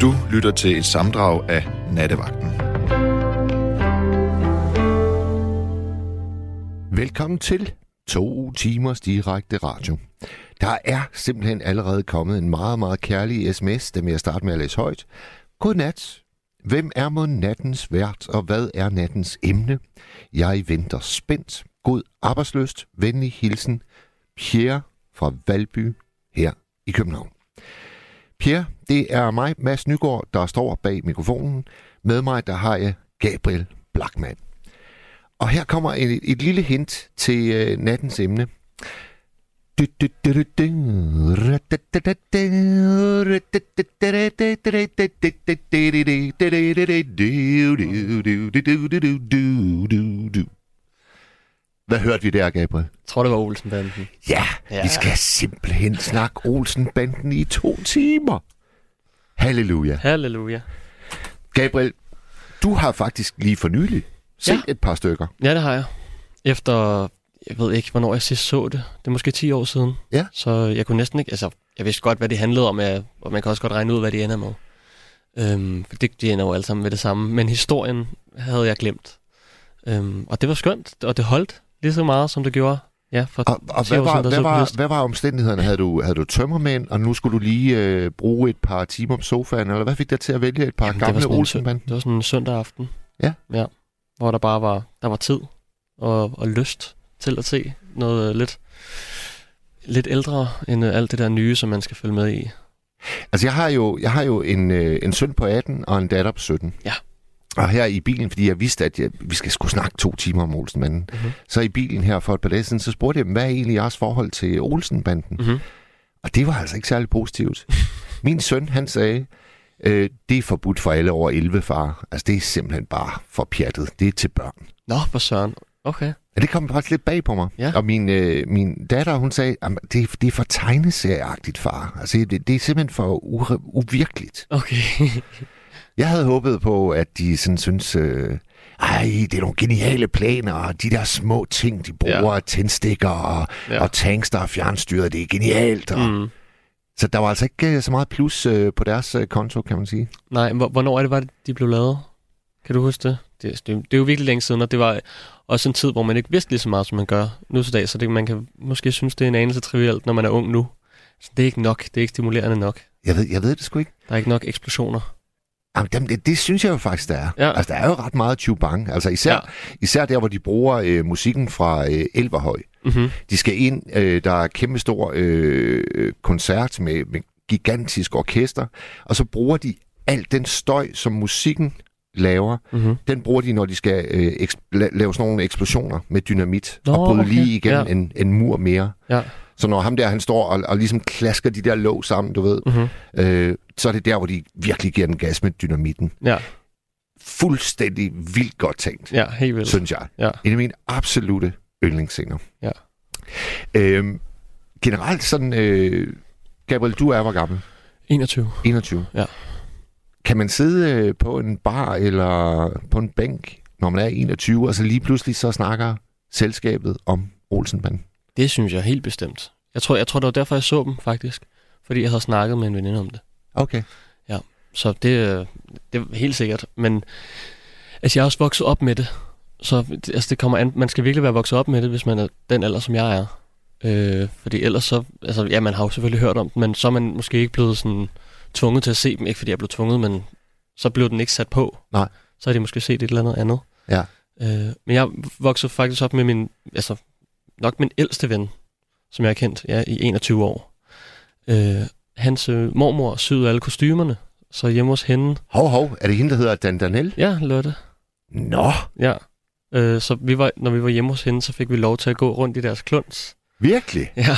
Du lytter til et samdrag af Nattevagten. Velkommen til to timers direkte radio. Der er simpelthen allerede kommet en meget, meget kærlig sms, dem jeg starte med at læse højt. Godnat. Hvem er mod nattens vært, og hvad er nattens emne? Jeg venter spændt. God arbejdsløst. Venlig hilsen. Pierre fra Valby her i København. Pierre, det er mig, Mads Nygaard, der står bag mikrofonen. Med mig, der har jeg Gabriel Blackman. Og her kommer et, et lille hint til øh, nattens emne. Hvad hørte vi der, Gabriel? Jeg tror, det var Olsenbanden. Ja, ja, vi skal simpelthen snakke Olsenbanden i to timer. Halleluja. Halleluja. Gabriel, du har faktisk lige for nylig set ja. et par stykker. Ja, det har jeg. Efter, jeg ved ikke, hvornår jeg sidst så det. Det er måske 10 år siden. Ja. Så jeg kunne næsten ikke, altså, jeg vidste godt, hvad det handlede om, og man kan også godt regne ud, hvad det ender med. Øhm, for det, de ender jo alle sammen med det samme. Men historien havde jeg glemt. Øhm, og det var skønt, og det holdt lige så meget, som det gjorde Ja, for og, og hvad, var, hvad, var, hvad var omstændighederne? Havde du, havde du tømmermænd, og nu skulle du lige øh, bruge et par timer på sofaen, eller hvad fik dig til at vælge et par Jamen, gamle Olsenband? Det var sådan en søndag aften. Ja? Ja, hvor der bare var, der var tid og, og lyst til at se noget øh, lidt, lidt ældre end øh, alt det der nye, som man skal følge med i. Altså, jeg har jo, jeg har jo en, øh, en søn på 18 og en datter på 17. Ja. Og her i bilen, fordi jeg vidste, at jeg, vi skal skulle snakke to timer om Olsenbanden. Mm-hmm. Så i bilen her for et par dage siden, så spurgte jeg dem, hvad er egentlig jeres forhold til Olsenbanden? Mm-hmm. Og det var altså ikke særlig positivt. Min søn, han sagde, øh, det er forbudt for alle over 11, far. Altså, det er simpelthen bare for pjattet. Det er til børn. Nå, for søren. Okay. Ja, det kom faktisk lidt bag på mig. Ja. Og min, øh, min datter, hun sagde, at det, det er for tegneserieagtigt, far. Altså, det, det er simpelthen for u- uvirkeligt. Okay. Jeg havde håbet på, at de sådan synes, øh, ej, det er nogle geniale planer, og de der små ting, de bruger, ja. tændstikker og, ja. og tanks, der er fjernstyret, det er genialt. Og, mm. Så der var altså ikke øh, så meget plus øh, på deres øh, konto, kan man sige. Nej, hvornår er det, var det, de blev lavet? Kan du huske det? Det, det, det er jo virkelig længe siden, og det var også en tid, hvor man ikke vidste lige så meget, som man gør nu til dag, så det, man kan måske synes, det er en anelse trivielt, når man er ung nu. Så det er ikke nok, det er ikke stimulerende nok. Jeg ved, jeg ved det sgu ikke. Der er ikke nok eksplosioner. Jamen, det, det synes jeg jo faktisk, der er. Ja. Altså, der er jo ret meget chubang. Altså, især, ja. især der, hvor de bruger øh, musikken fra øh, Elverhøj. Mm-hmm. De skal ind, øh, der er kæmpe stor øh, koncert med, med gigantisk orkester, og så bruger de al den støj, som musikken laver, mm-hmm. den bruger de, når de skal øh, eksp- lave sådan nogle eksplosioner med dynamit, Nå, og bryde okay. lige igen ja. en, en mur mere. Ja. Så når ham der, han står og, og ligesom klasker de der låg sammen, du ved, mm-hmm. øh, så er det der, hvor de virkelig giver den gas med dynamitten. Ja. Fuldstændig vildt godt tænkt, ja, helt vildt. synes jeg. Ja. En af mine absolute yndlingsscener. Ja. Øhm, generelt sådan, øh, Gabriel, du er hvor gammel? 21. 21? Ja. Kan man sidde øh, på en bar eller på en bænk, når man er 21, og så lige pludselig så snakker selskabet om Olsenbanden? Det synes jeg helt bestemt. Jeg tror, jeg tror, det var derfor, jeg så dem, faktisk. Fordi jeg havde snakket med en veninde om det. Okay. Ja, så det, øh, det er helt sikkert. Men altså, jeg er også vokset op med det. Så altså, det kommer an, man skal virkelig være vokset op med det, hvis man er den alder, som jeg er. Øh, fordi ellers så, altså ja, man har jo selvfølgelig hørt om den, men så er man måske ikke blevet sådan tvunget til at se dem. Ikke fordi jeg blev tvunget, men så blev den ikke sat på. Nej. Så har de måske set et eller andet andet. Ja. Øh, men jeg voksede faktisk op med min, altså nok min ældste ven, som jeg har kendt ja, i 21 år. Øh, hans øh, mormor syede alle kostymerne, så hjemme hos hende... Hov, hov, er det hende, der hedder Dan Danel? Ja, Lotte. Nå! Ja, øh, så vi var, når vi var hjemme hos hende, så fik vi lov til at gå rundt i deres kluns. Virkelig? Ja.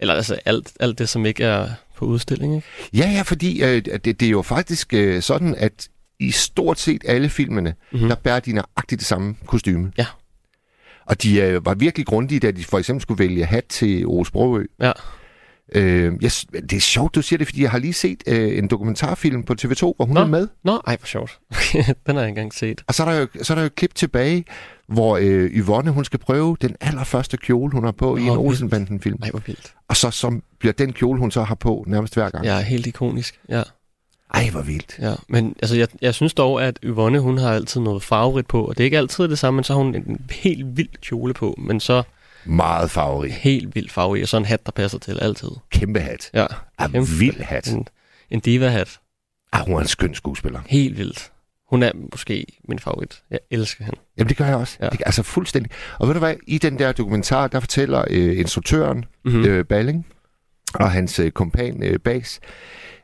Eller altså alt, alt det, som ikke er på udstilling, ikke? Ja, ja, fordi øh, det, det er jo faktisk øh, sådan, at i stort set alle filmene, mm-hmm. der bærer de nøjagtigt det samme kostyme. Ja. Og de øh, var virkelig grundige, da de for eksempel skulle vælge hat til Brogø. Ja. Øh, jeg, det er sjovt, du siger det, fordi jeg har lige set øh, en dokumentarfilm på TV2, hvor hun Nå. er med. Nå, ej, hvor sjovt. den har jeg engang set. Og så er der jo, så er der jo et klip tilbage, hvor øh, Yvonne, hun skal prøve den allerførste kjole, hun har på oh, i en Olsenbanden-film. Ej, hvor vildt. Og så som bliver den kjole, hun så har på nærmest hver gang. Ja, helt ikonisk, ja. Ej, hvor vildt. Ja, men altså, jeg, jeg synes dog, at Yvonne, hun har altid noget farverigt på, og det er ikke altid det samme, men så har hun en helt vild kjole på, men så Meget farverig. helt vild farve i, og så en hat, der passer til altid. Kæmpe hat. Ja, kæmpe. vild hat. En, en diva-hat. Ah, hun er en skøn skuespiller. Helt vildt. Hun er måske min favorit. Jeg elsker hende. Jamen, det gør jeg også. Ja. Det, altså fuldstændig. Og ved du hvad, i den der dokumentar, der fortæller øh, instruktøren, Mm-hmm. mm. øh, Balling, og hans øh, kompan øh, Bas,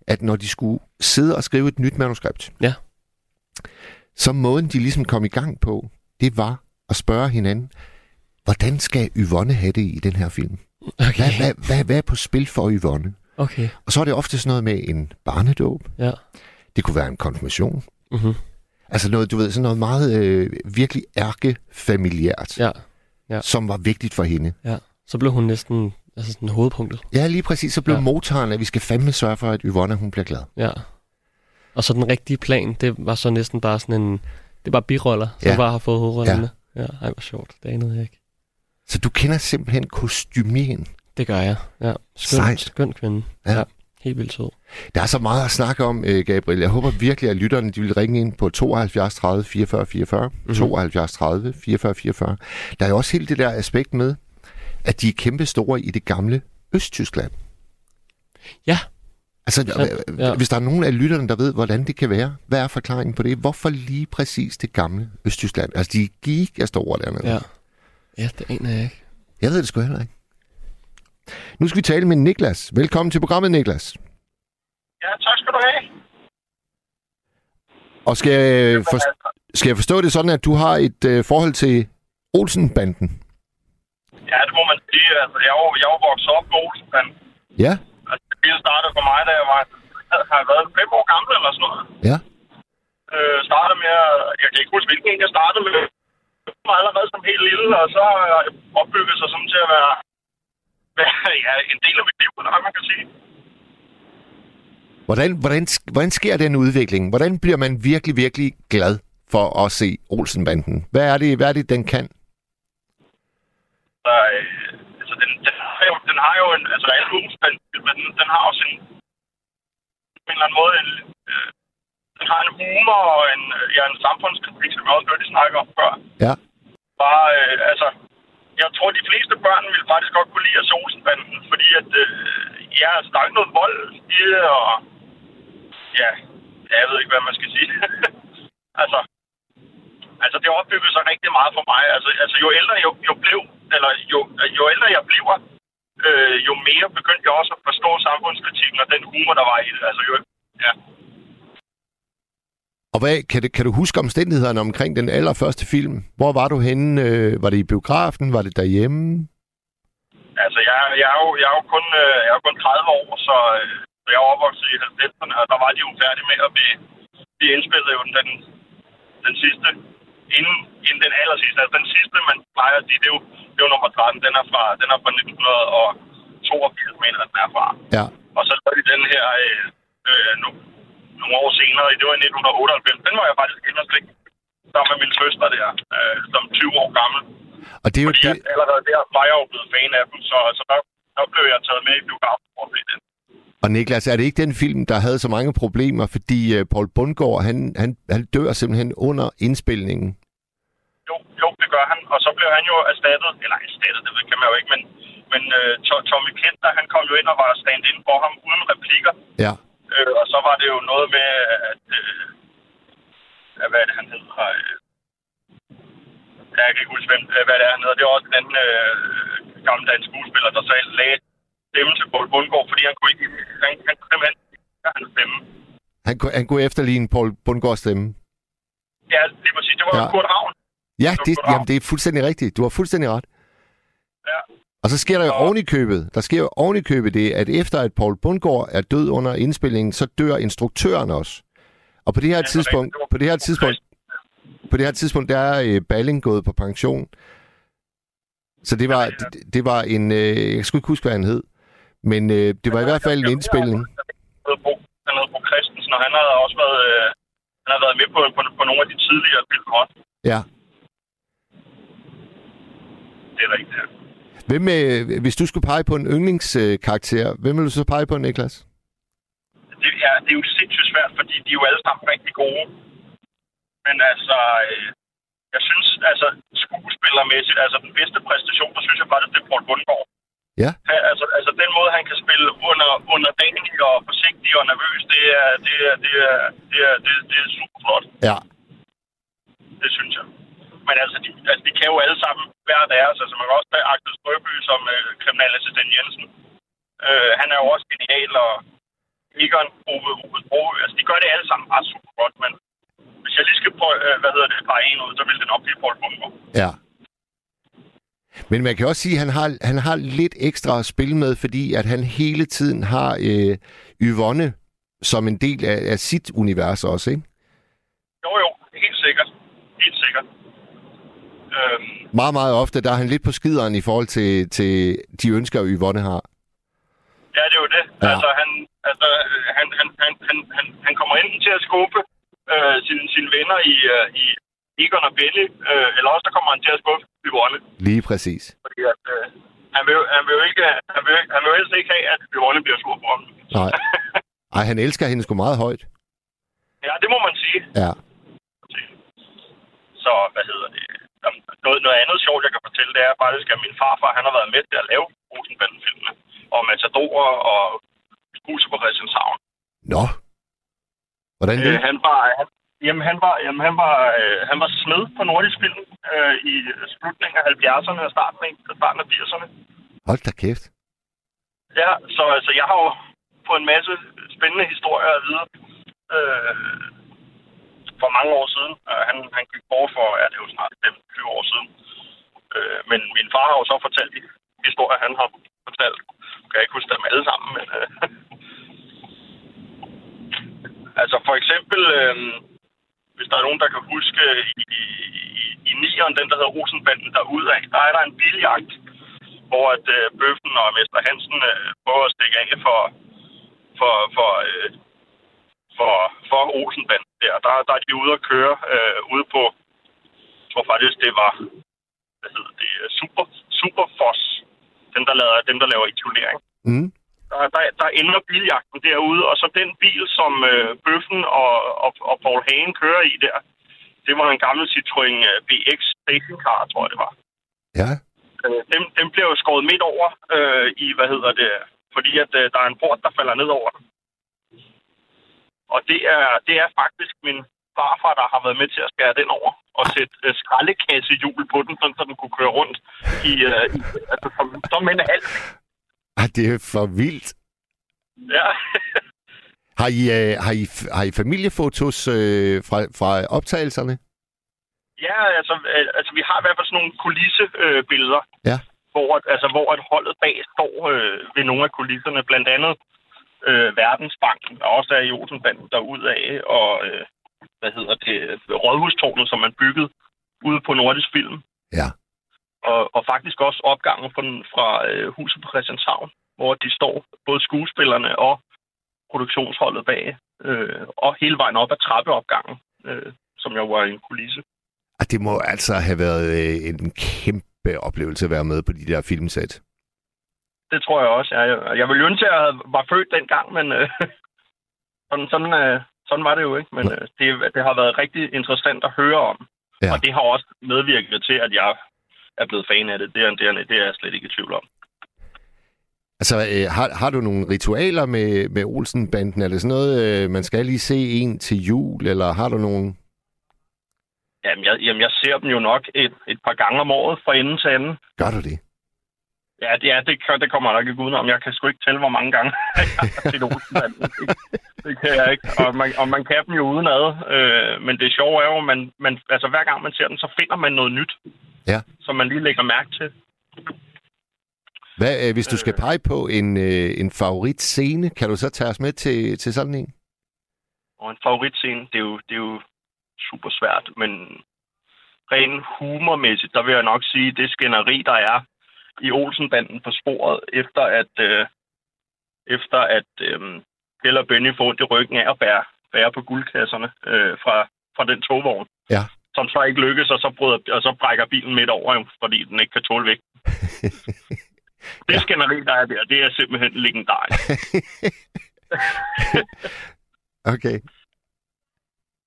at når de skulle sidde og skrive et nyt manuskript, Ja. så måden de ligesom kom i gang på, det var at spørge hinanden, hvordan skal Yvonne have det i den her film? Okay. Hvad, hvad, hvad, hvad er på spil for Yvonne? okay. Og så er det ofte sådan noget med en barnedåb. Ja. Det kunne være en konfirmation. Mm-hmm. Altså noget, du ved, sådan noget meget øh, virkelig ærkefamiliært, Ja. ja. som var vigtigt for hende. Så blev hun næsten altså sådan hovedpunktet. Ja, lige præcis. Så blev ja. Ja. motoren, at vi skal fandme sørge for, at Yvonne hun bliver glad. Ja. Og så den rigtige plan, det var så næsten bare sådan en... Det var biroller, som Ja. bare har fået hovedrollerne. Ja. ja. Ej, hvor sjovt. Det anede jeg ikke. Så du kender simpelthen kostymien. Det gør jeg. Ja. Skøn, Sejt. skøn kvinde. Ja. ja. Helt vildt sød. Der er så meget at snakke om, øh, Gabriel. Jeg håber virkelig, at lytterne de vil ringe ind på 72 30 44 44. Mm-hmm. 72 30 44 44. Der er jo også hele det der aspekt med, at de er kæmpe store i det gamle Østtyskland. Ja. Altså, Sandt, ja. hvis der er nogen af lytterne, der ved, hvordan det kan være, hvad er forklaringen på det? Hvorfor lige præcis det gamle Østtyskland? Altså, de gik af store dernede. Ja. Ja, det aner jeg ikke. Jeg ved det sgu heller ikke. Nu skal vi tale med Niklas. Velkommen til programmet, Niklas. Ja, tak skal du have. Og skal jeg, for, skal jeg forstå det sådan, at du har et øh, forhold til Olsen-banden? Ja, det må man sige. Altså, jeg, jo, jeg jo vokset op med Olsen. Ja, Altså, det startede for mig, da jeg var, har været fem år gammel eller sådan noget. ja. Øh, startede med, jeg kan ikke huske, hvilken en jeg startede med. Jeg var allerede som helt lille, og så har jeg opbygget sig som til at være ja, en del af mit liv, eller hvad man kan sige. Hvordan, hvordan, hvordan sker den udvikling? Hvordan bliver man virkelig, virkelig glad for at se Olsen-banden? Hvad er det, hvad er det den kan? Så, øh, altså, den, den, har jo, den har jo en, altså alle Olsen, men den, den har også en, på en eller anden måde, en, øh, den har en humor og en, øh, ja, en samfundskritik, som vi også hørte, de snakke om før. Ja. Bare, øh, altså, jeg tror, de fleste børn vil faktisk godt kunne lide Solsenbanden, fordi at, øh, ja, altså, der er ikke noget vold i det, og ja, jeg ved ikke, hvad man skal sige. altså, altså, det opbyggede sig rigtig meget for mig. Altså, altså jo ældre jeg jo blev, eller jo, jo ældre jeg bliver, øh, jo mere begyndte jeg også at forstå samfundskritikken og den humor, der var i det. Altså, jo, ja. Og hvad, kan, det, kan du huske omstændighederne omkring den allerførste film? Hvor var du henne? Øh, var det i biografen? Var det derhjemme? Altså, jeg, jeg, er, jo, jeg, er, jo kun, øh, jeg er jo kun 30 år, så, øh, jeg er opvokset i 90'erne, og der var de jo færdige med at blive, blive indspillet jo den, den sidste, inden, inden den aller sidste. Altså, den sidste, man plejer at sige, det er jo, det er jo nummer 13. Den er fra, den er fra 1982, mener den er fra. Ja. Og så lavede de den her øh, øh, nu, nogle år senere, det var i 1998. Den var jeg faktisk inde og sammen med min søster der, øh, som 20 år gammel. Og det er jo Fordi det, det... allerede der var jeg jo blevet fan af dem, så, så der, der blev jeg taget med i biografen for at se den. Og Niklas, er det ikke den film, der havde så mange problemer, fordi uh, Paul Bundgaard, han, han, han dør simpelthen under indspilningen? Jo, jo, det gør han. Og så blev han jo erstattet, eller erstattet, det kan man jo ikke, men, men uh, Tommy Kenter, han kom jo ind og var stand-in for ham uden replikker. Ja. Øh, og så var det jo noget med, at... Øh, hvad er det, han hedder? Øh, ja, jeg kan ikke huske, hvem, øh, hvad det er, han hedder. Det er også den øh, gamle dansk skuespiller, der selv lagde stemme til Paul Bundgaard, fordi han kunne ikke... Han, han kunne simpelthen ikke hans stemme. Han, kunne- han kunne efterligne Paul Bundgaards stemme. Ja, det var sige, det var Ja. Kurt Ravn. Ja, Det var det, jamen, det er fuldstændig rigtigt. Du har fuldstændig ret. Ja. Og så sker der jo oven i købet, der sker jo oven i købet det, at efter at Paul Bundgaard er død under indspillingen, så dør instruktøren også. Og på det her Ja, er tidspunkt. Det på det her tidspunkt, på det her tidspunkt, der er øh, Balling gået på pension. Så det var, det, det var en, øh, jeg skulle ikke huske, hvad han hed, men øh, det var i hvert fald en indspilning. Han hedder Bo, Christensen, og han har også været, øh, han har været med på, på, på nogle af de tidligere også. Ja. Det er rigtigt, ja. Hvem, øh, hvis du skulle pege på en yndlingskarakter, hvem vil du så pege på, Niklas? det, er, det er jo sindssygt svært, fordi de er jo alle sammen rigtig gode. Men altså, øh, jeg synes, altså skuespillermæssigt, altså den bedste præstation, der synes jeg faktisk, det er Paul Bundgaard. Ja. Han, altså, altså den måde, han kan spille under, under dagen og forsigtig og nervøs, det er, det er, det er, det er, det er, det er super flot. Ja. Det synes jeg. Men altså, de, altså, de kan jo alle sammen hver deres. Altså, man kan også tage Axel Strøby som øh, kriminalassistent Jensen. Øh, han er jo også genial, og Egon, Ove, Sprogø. Altså, de gør det alle sammen ret super godt, men hvis jeg lige skal prøve, øh, hvad hedder det, bare en ud, så vil det nok blive Paul Bundgaard. Ja. Men man kan også sige, at han har, han har lidt ekstra at spille med, fordi at han hele tiden har øh, Yvonne som en del af, af sit univers også, ikke? Jo, jo, helt sikkert. Øhm, Meget, meget ofte, der er han lidt på skideren i forhold til, til de ønsker, Yvonne har. ja, det er jo det. Ja. Altså, han, altså han, han, han, han, han, han kommer enten til at skuffe øh, sine, sine venner i, øh, i Egon og Benny, øh, eller også så kommer han til at skuffe Yvonne. Lige præcis. Fordi at, øh, han, vil, han, vil ikke, han, vil, han vil helst ikke have, at Yvonne bliver sur på ham. Nej. Ej, han elsker hende sgu meget højt. ja, det må man sige. Ja. Så, hvad hedder det? Noget, noget andet sjovt, jeg kan fortælle, det er faktisk, at min farfar, han har været med til at lave Rosenbanden-filmene. Og Matador og Huset på Christianshavn. Nå. Hvordan det? Øh, han var, han, jamen, han var, jamen, han var, øh, han var smed på Nordisk Film øh, i slutningen af 70'erne og starten af, starten af 80'erne. Hold da kæft. Ja, så altså, jeg har jo fået en masse spændende historier at vide øh, for mange år siden. Øh, han, han gik bort for, ja, det er jo snart 20 år siden. Øh, men min far har jo så fortalt de historier, han har fortalt. Jeg kan ikke huske dem alle sammen, men... Øh, altså for eksempel, øh, hvis der er nogen, der kan huske i, i, i, i nieren, den der hedder Rosenbanden derudad, der er der en biljagt, hvor at øh, Bøffen og Mester Hansen øh, prøver at stikke af for, for, for, øh, for, for Olsenbanden der. der. Der er de ude at køre øh, ude på, jeg tror faktisk, det var, hvad hedder det, øh, Super, Superfoss, dem der, laver, dem, der laver i turnering. Mm. Der, der, der ender biljagten derude, og så den bil, som øh, Bøffen og, og, og Paul Hagen kører i der, det var en gammel Citroën øh, BX stationcar, tror jeg det var. Ja. Øh, dem, dem bliver jo skåret midt over øh, i, hvad hedder det, fordi at øh, der er en port, der falder ned over den. Og det er, det er faktisk min farfar, der har været med til at skære den over og sætte øh, skraldekassehjul på den, sådan, så den kunne køre rundt i, øh, i altså, som, som en halv. Ah, det er for vildt. Ja. Har I, øh, har I, har I familiefotos øh, fra, fra optagelserne? Ja, altså, øh, altså vi har i hvert fald sådan nogle kulissebilleder, øh, billeder, Ja. hvor, altså, hvor at holdet bag står øh, ved nogle af kulisserne, blandt andet øh, Verdensbanken, der også er i Olsenbanden derudaf, og øh, hvad hedder det, Rådhustårnet, som man byggede ude på Nordisk Film, Ja. og, og faktisk også opgangen fra, fra øh, huset på Christianshavn, hvor de står, både skuespillerne og produktionsholdet bag, øh, og hele vejen op ad trappeopgangen, øh, som jo var en kulisse. Ah, det må altså have været øh, en kæmpe oplevelse at være med på de der filmsæt. Det tror jeg også. Jeg, jeg ville ønske, at jeg var født dengang, men øh, sådan, sådan, øh, sådan var det jo ikke. Men øh, det, det har været rigtig interessant at høre om. Ja. Og det har også medvirket til, at jeg er blevet fan af det. Det er, det er, det er jeg slet ikke i tvivl om. Altså, øh, har, har du nogle ritualer med, med Olsen-banden? Er det sådan noget, øh, man skal lige se en til jul, eller har du nogle... Jamen jeg, jamen, jeg ser dem jo nok et, et par gange om året fra ende til anden. Gør du det? Ja, det, er, det, det kommer jeg nok ikke udenom. Jeg kan sgu ikke tælle, hvor mange gange jeg har set Olsenbanden. Det, det kan jeg ikke. Og man, og man kan dem jo udenad. Øh, men det sjove er jo, at man, man, altså, hver gang man ser den, så finder man noget nyt. Ja. Som man lige lægger mærke til. Hvad, øh, hvis du skal pege på en, øh, en favoritscene, kan du så tage os med til, til sådan en? Og en favoritscene, det er jo, det er jo super svært. Men rent humormæssigt, der vil jeg nok sige, det skænderi, der er i Olsenbanden på sporet, efter at, øh, efter at øh, og Benny får ondt i ryggen af at bære, bære på guldkasserne øh, fra, fra den togvogn. Ja. Som så ikke lykkes, og så, bryder, og så brækker bilen midt over, jo, fordi den ikke kan tåle vægt. Det ja. skænderi, der er der, det er simpelthen legendarisk. Okay.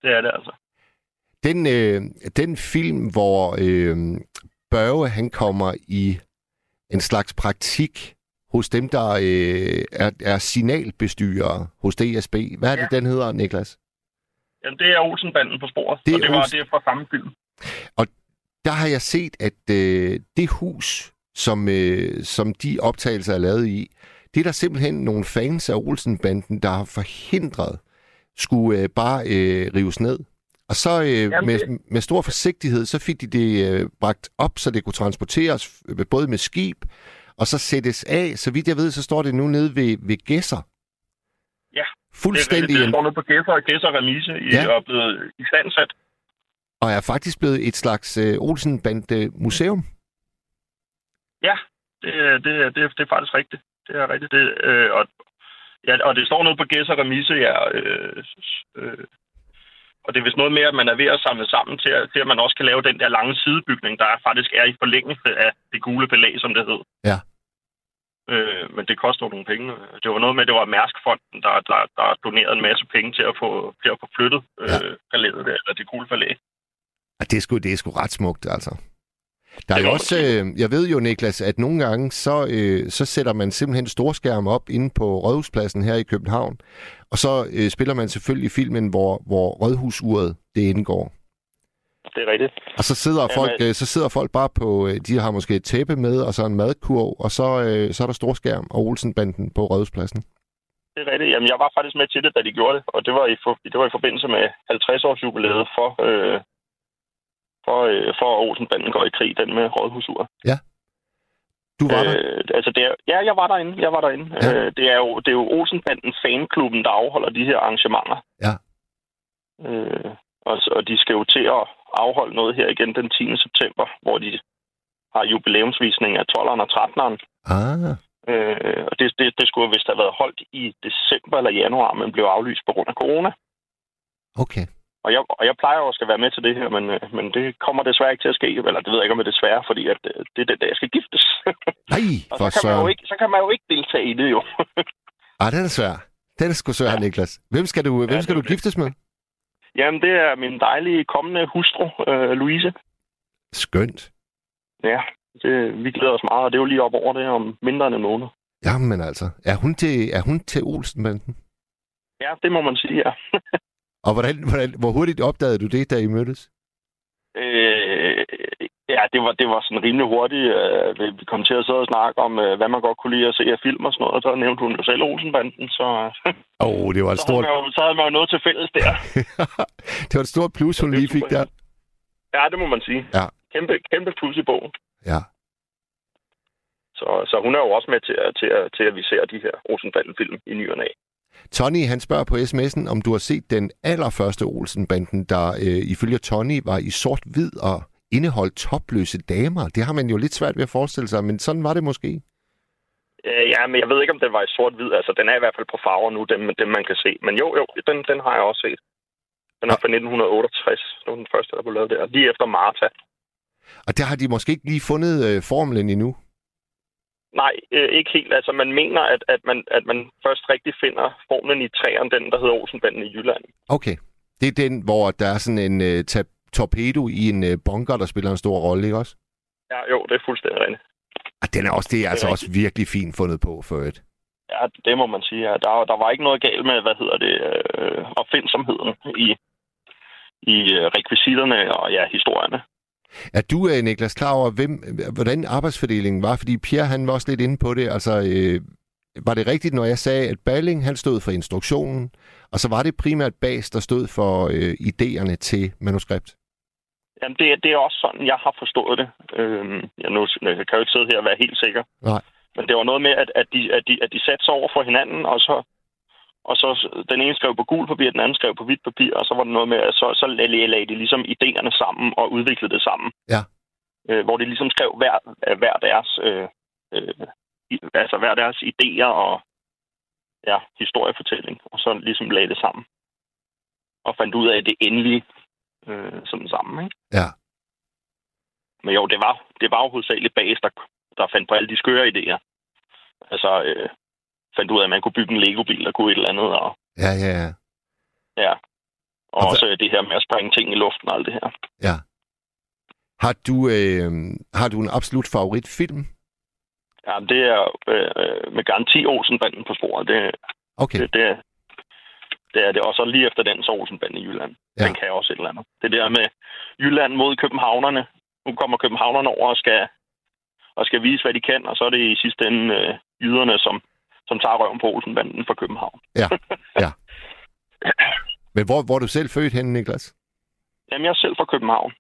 Det er det altså. Den, øh, den film, hvor øh, Børge han kommer i en slags praktik hos dem, der øh, er, er signalbestyrere hos DSB. Hvad er det, Ja. den hedder, Niklas? Jamen, det er Olsenbanden på sporet, Det det og det var Olsen- det er fra samme film. Der har jeg set, at øh, det hus, som, øh, som de optagelser er lavet i, det er der simpelthen nogle fans af Olsenbanden, der har forhindret, skulle øh, bare øh, rives ned. Og så øh, Jamen, med, det- med stor forsigtighed, så fik de det øh, bragt op, så det kunne transporteres øh, både med skib, og så sættes af. Så vidt jeg ved, så står det nu nede ved, ved Gæsser. Ja, Fuldstændig, Det, det en- står nu på Gæsser og Gæsser Remise Ja. ja. er blevet i standsat. og er faktisk blevet et slags øh, Olsenbande-museum. Det, er- det, er- det, er- det er faktisk rigtigt. Det er rigtigt. Det, øh, og, ja, og det står nede på Gæsser Remise, ja. Øh, øh, og det er vist noget med, at man er ved at samle sammen til, at- til, at man også kan lave den der lange sidebygning, der faktisk er i forlængelse af det gule palæ, som det hed. Ja. Øh, men det koster nogle penge. Det var noget med, at det var Mærskfonden, der, der, der donerede en masse penge til at få, til at få flyttet øh, Ja. palæet, der, eller det gule palæ. Og det er sgu, det er sgu ret smukt, altså. Der er jo også, øh, jeg ved jo, Niklas, at nogle gange, så, øh, så sætter man simpelthen storskærm op inde på Rådhuspladsen her i København, og så øh, spiller man selvfølgelig filmen, hvor, hvor Rådhusuret det indgår. Det er rigtigt. Og så sidder, Jamen, folk, øh, så sidder folk bare på, øh, de har måske et tæppe med, og så en madkurv, og så, øh, så er der storskærm og Olsenbanden på Rådhuspladsen. Det er rigtigt. Jamen, jeg var faktisk med til det, da de gjorde det, og det var i, for, det var i forbindelse med 50-års jubilæet for, øh, for, øh, for Olsenbanden går i krig, den med rådhusur. Du var der? Øh, altså, det er, ja, jeg var derinde. Jeg var derinde. Ja. Ja. Øh, det, er jo, det er jo Olsenbanden fanklubben, der afholder de her arrangementer. Ja. Øh, og, og de skal jo til at afholde noget her igen den 10. september, hvor de har jubilæumsvisning af 12'eren og 13'eren. Ah, Øh, og det, det, det skulle vist have været holdt i december eller januar, men blev aflyst på grund af corona. okay. Og jeg, og jeg plejer jo at skal være med til det her, men, øh, men det kommer desværre ikke til at ske. Eller det ved jeg ikke, om det er desværre, fordi at, øh, det er den dag, jeg skal giftes. Nej, og for så kan, man jo ikke, så kan man jo ikke deltage i det jo. Ah, den er svær. Den er sgu svær, Ja. Niklas. Hvem skal du, hvem det skal du det. giftes med? Jamen, det er min dejlige kommende hustru, øh, Louise. Skønt. Ja, det, vi glæder os meget, og det er jo lige op over det om mindre end en måned. Jamen altså, er hun til, er hun til Olsenbanden? Ja, det må man sige, ja. Og hvordan, hvordan, hvor hurtigt opdagede du det, da I mødtes? Øh, ja, det var, det var sådan rimelig hurtigt. Øh, vi- kom til at sidde og snakke om, øh, hvad man godt kunne lide at se af film og sådan noget, og så nævnte hun jo selv Olsenbanden, så, Åh, oh, det var et havde stort, jo, så havde man jo noget til fælles der. det var et stort plus, hun lige fik der. Ja, det må man sige. Ja. Kæmpe, kæmpe plus i bogen. Ja. Så, så hun er jo også med til, at, til, at, til at vi ser de her Olsenbanden-film i ny og næ. Tony, han spørger på sms'en, om du har set den allerførste Olsenbanden, der øh, ifølge Tony var i sort-hvid og indeholdt topløse damer. Det har man jo lidt svært ved at forestille sig, men sådan var det måske. Øh, ja, men jeg ved ikke, om den var i sort-hvid. Altså, den er i hvert fald på farver nu, dem, dem man kan se. Men jo, jo, den, den har jeg også set. Den er fra 1968. Det var den første, der blev lavet der. Lige efter Marta. Og der har de måske ikke lige fundet øh, formlen endnu. Nej, øh, ikke helt. Altså, man mener, at, at, man, at man først rigtig finder formlen i træerne, den, der hedder Olsenbanden i Jylland. Okay. Det er den, hvor der er sådan en øh, ta- torpedo i en øh, bunker, der spiller en stor rolle, ikke også? Ja, jo, det er fuldstændig rigtigt. Og den er også, det er altså rigtigt. også virkelig fint fundet på for et. Ja, det må man sige. Ja. Der, der var ikke noget galt med, hvad hedder det, øh, opfindsomheden i, i øh, rekvisitterne og ja, historierne. Er du, øh, Niklas, klar over, hvem, hvordan arbejdsfordelingen var? Fordi Pierre, han var også lidt inde på det. Altså, øh, var det rigtigt, når jeg sagde, at Balling, han stod for instruktionen, og så var det primært Bas, der stod for øh, idéerne til manuskript? Jamen, det, det er også sådan, jeg har forstået det. Øhm, jeg, nu, jeg kan jo ikke sidde her og være helt sikker. Nej. Men det var noget med, at, at, de, at, de, at de satte sig over for hinanden, og så, og så den ene skrev på gul papir, den anden skrev på hvidt papir, og så var det noget med, at så, så lagde de ligesom idéerne sammen og udviklede det sammen. Ja. Øh, hvor de ligesom skrev hver, hver deres, øh, øh, altså hver deres idéer og ja, historiefortælling, og så ligesom lagde det sammen. Og fandt ud af det endelige øh, sådan sammen, ikke? Ja. Men jo, det var, det var jo hovedsageligt Bas, der, der fandt på alle de skøre idéer. Altså, øh, fandt ud af, at man kunne bygge en Lego-bil, der kunne et eller andet. Og, Ja, ja, ja. ja. Og Og også det her med at sprænge ting i luften og alt det her. ja. Har du, øh, har du en absolut favoritfilm? Ja, det er øh, øh, med garanti Olsenbanden på sporet. Det, Okay, det, det, det er det. Og så lige efter den, så Olsenbanden i Jylland. Ja. Den kan også et eller andet. Det der med Jylland mod københavnerne. Nu kommer københavnerne over og skal, og skal vise, hvad de kan, og så er det i sidste ende øh, jyderne, som, som tager røven på Olsenbanden for København. men hvor, hvor er du selv født henne, Niklas? Jamen, jeg er selv fra København.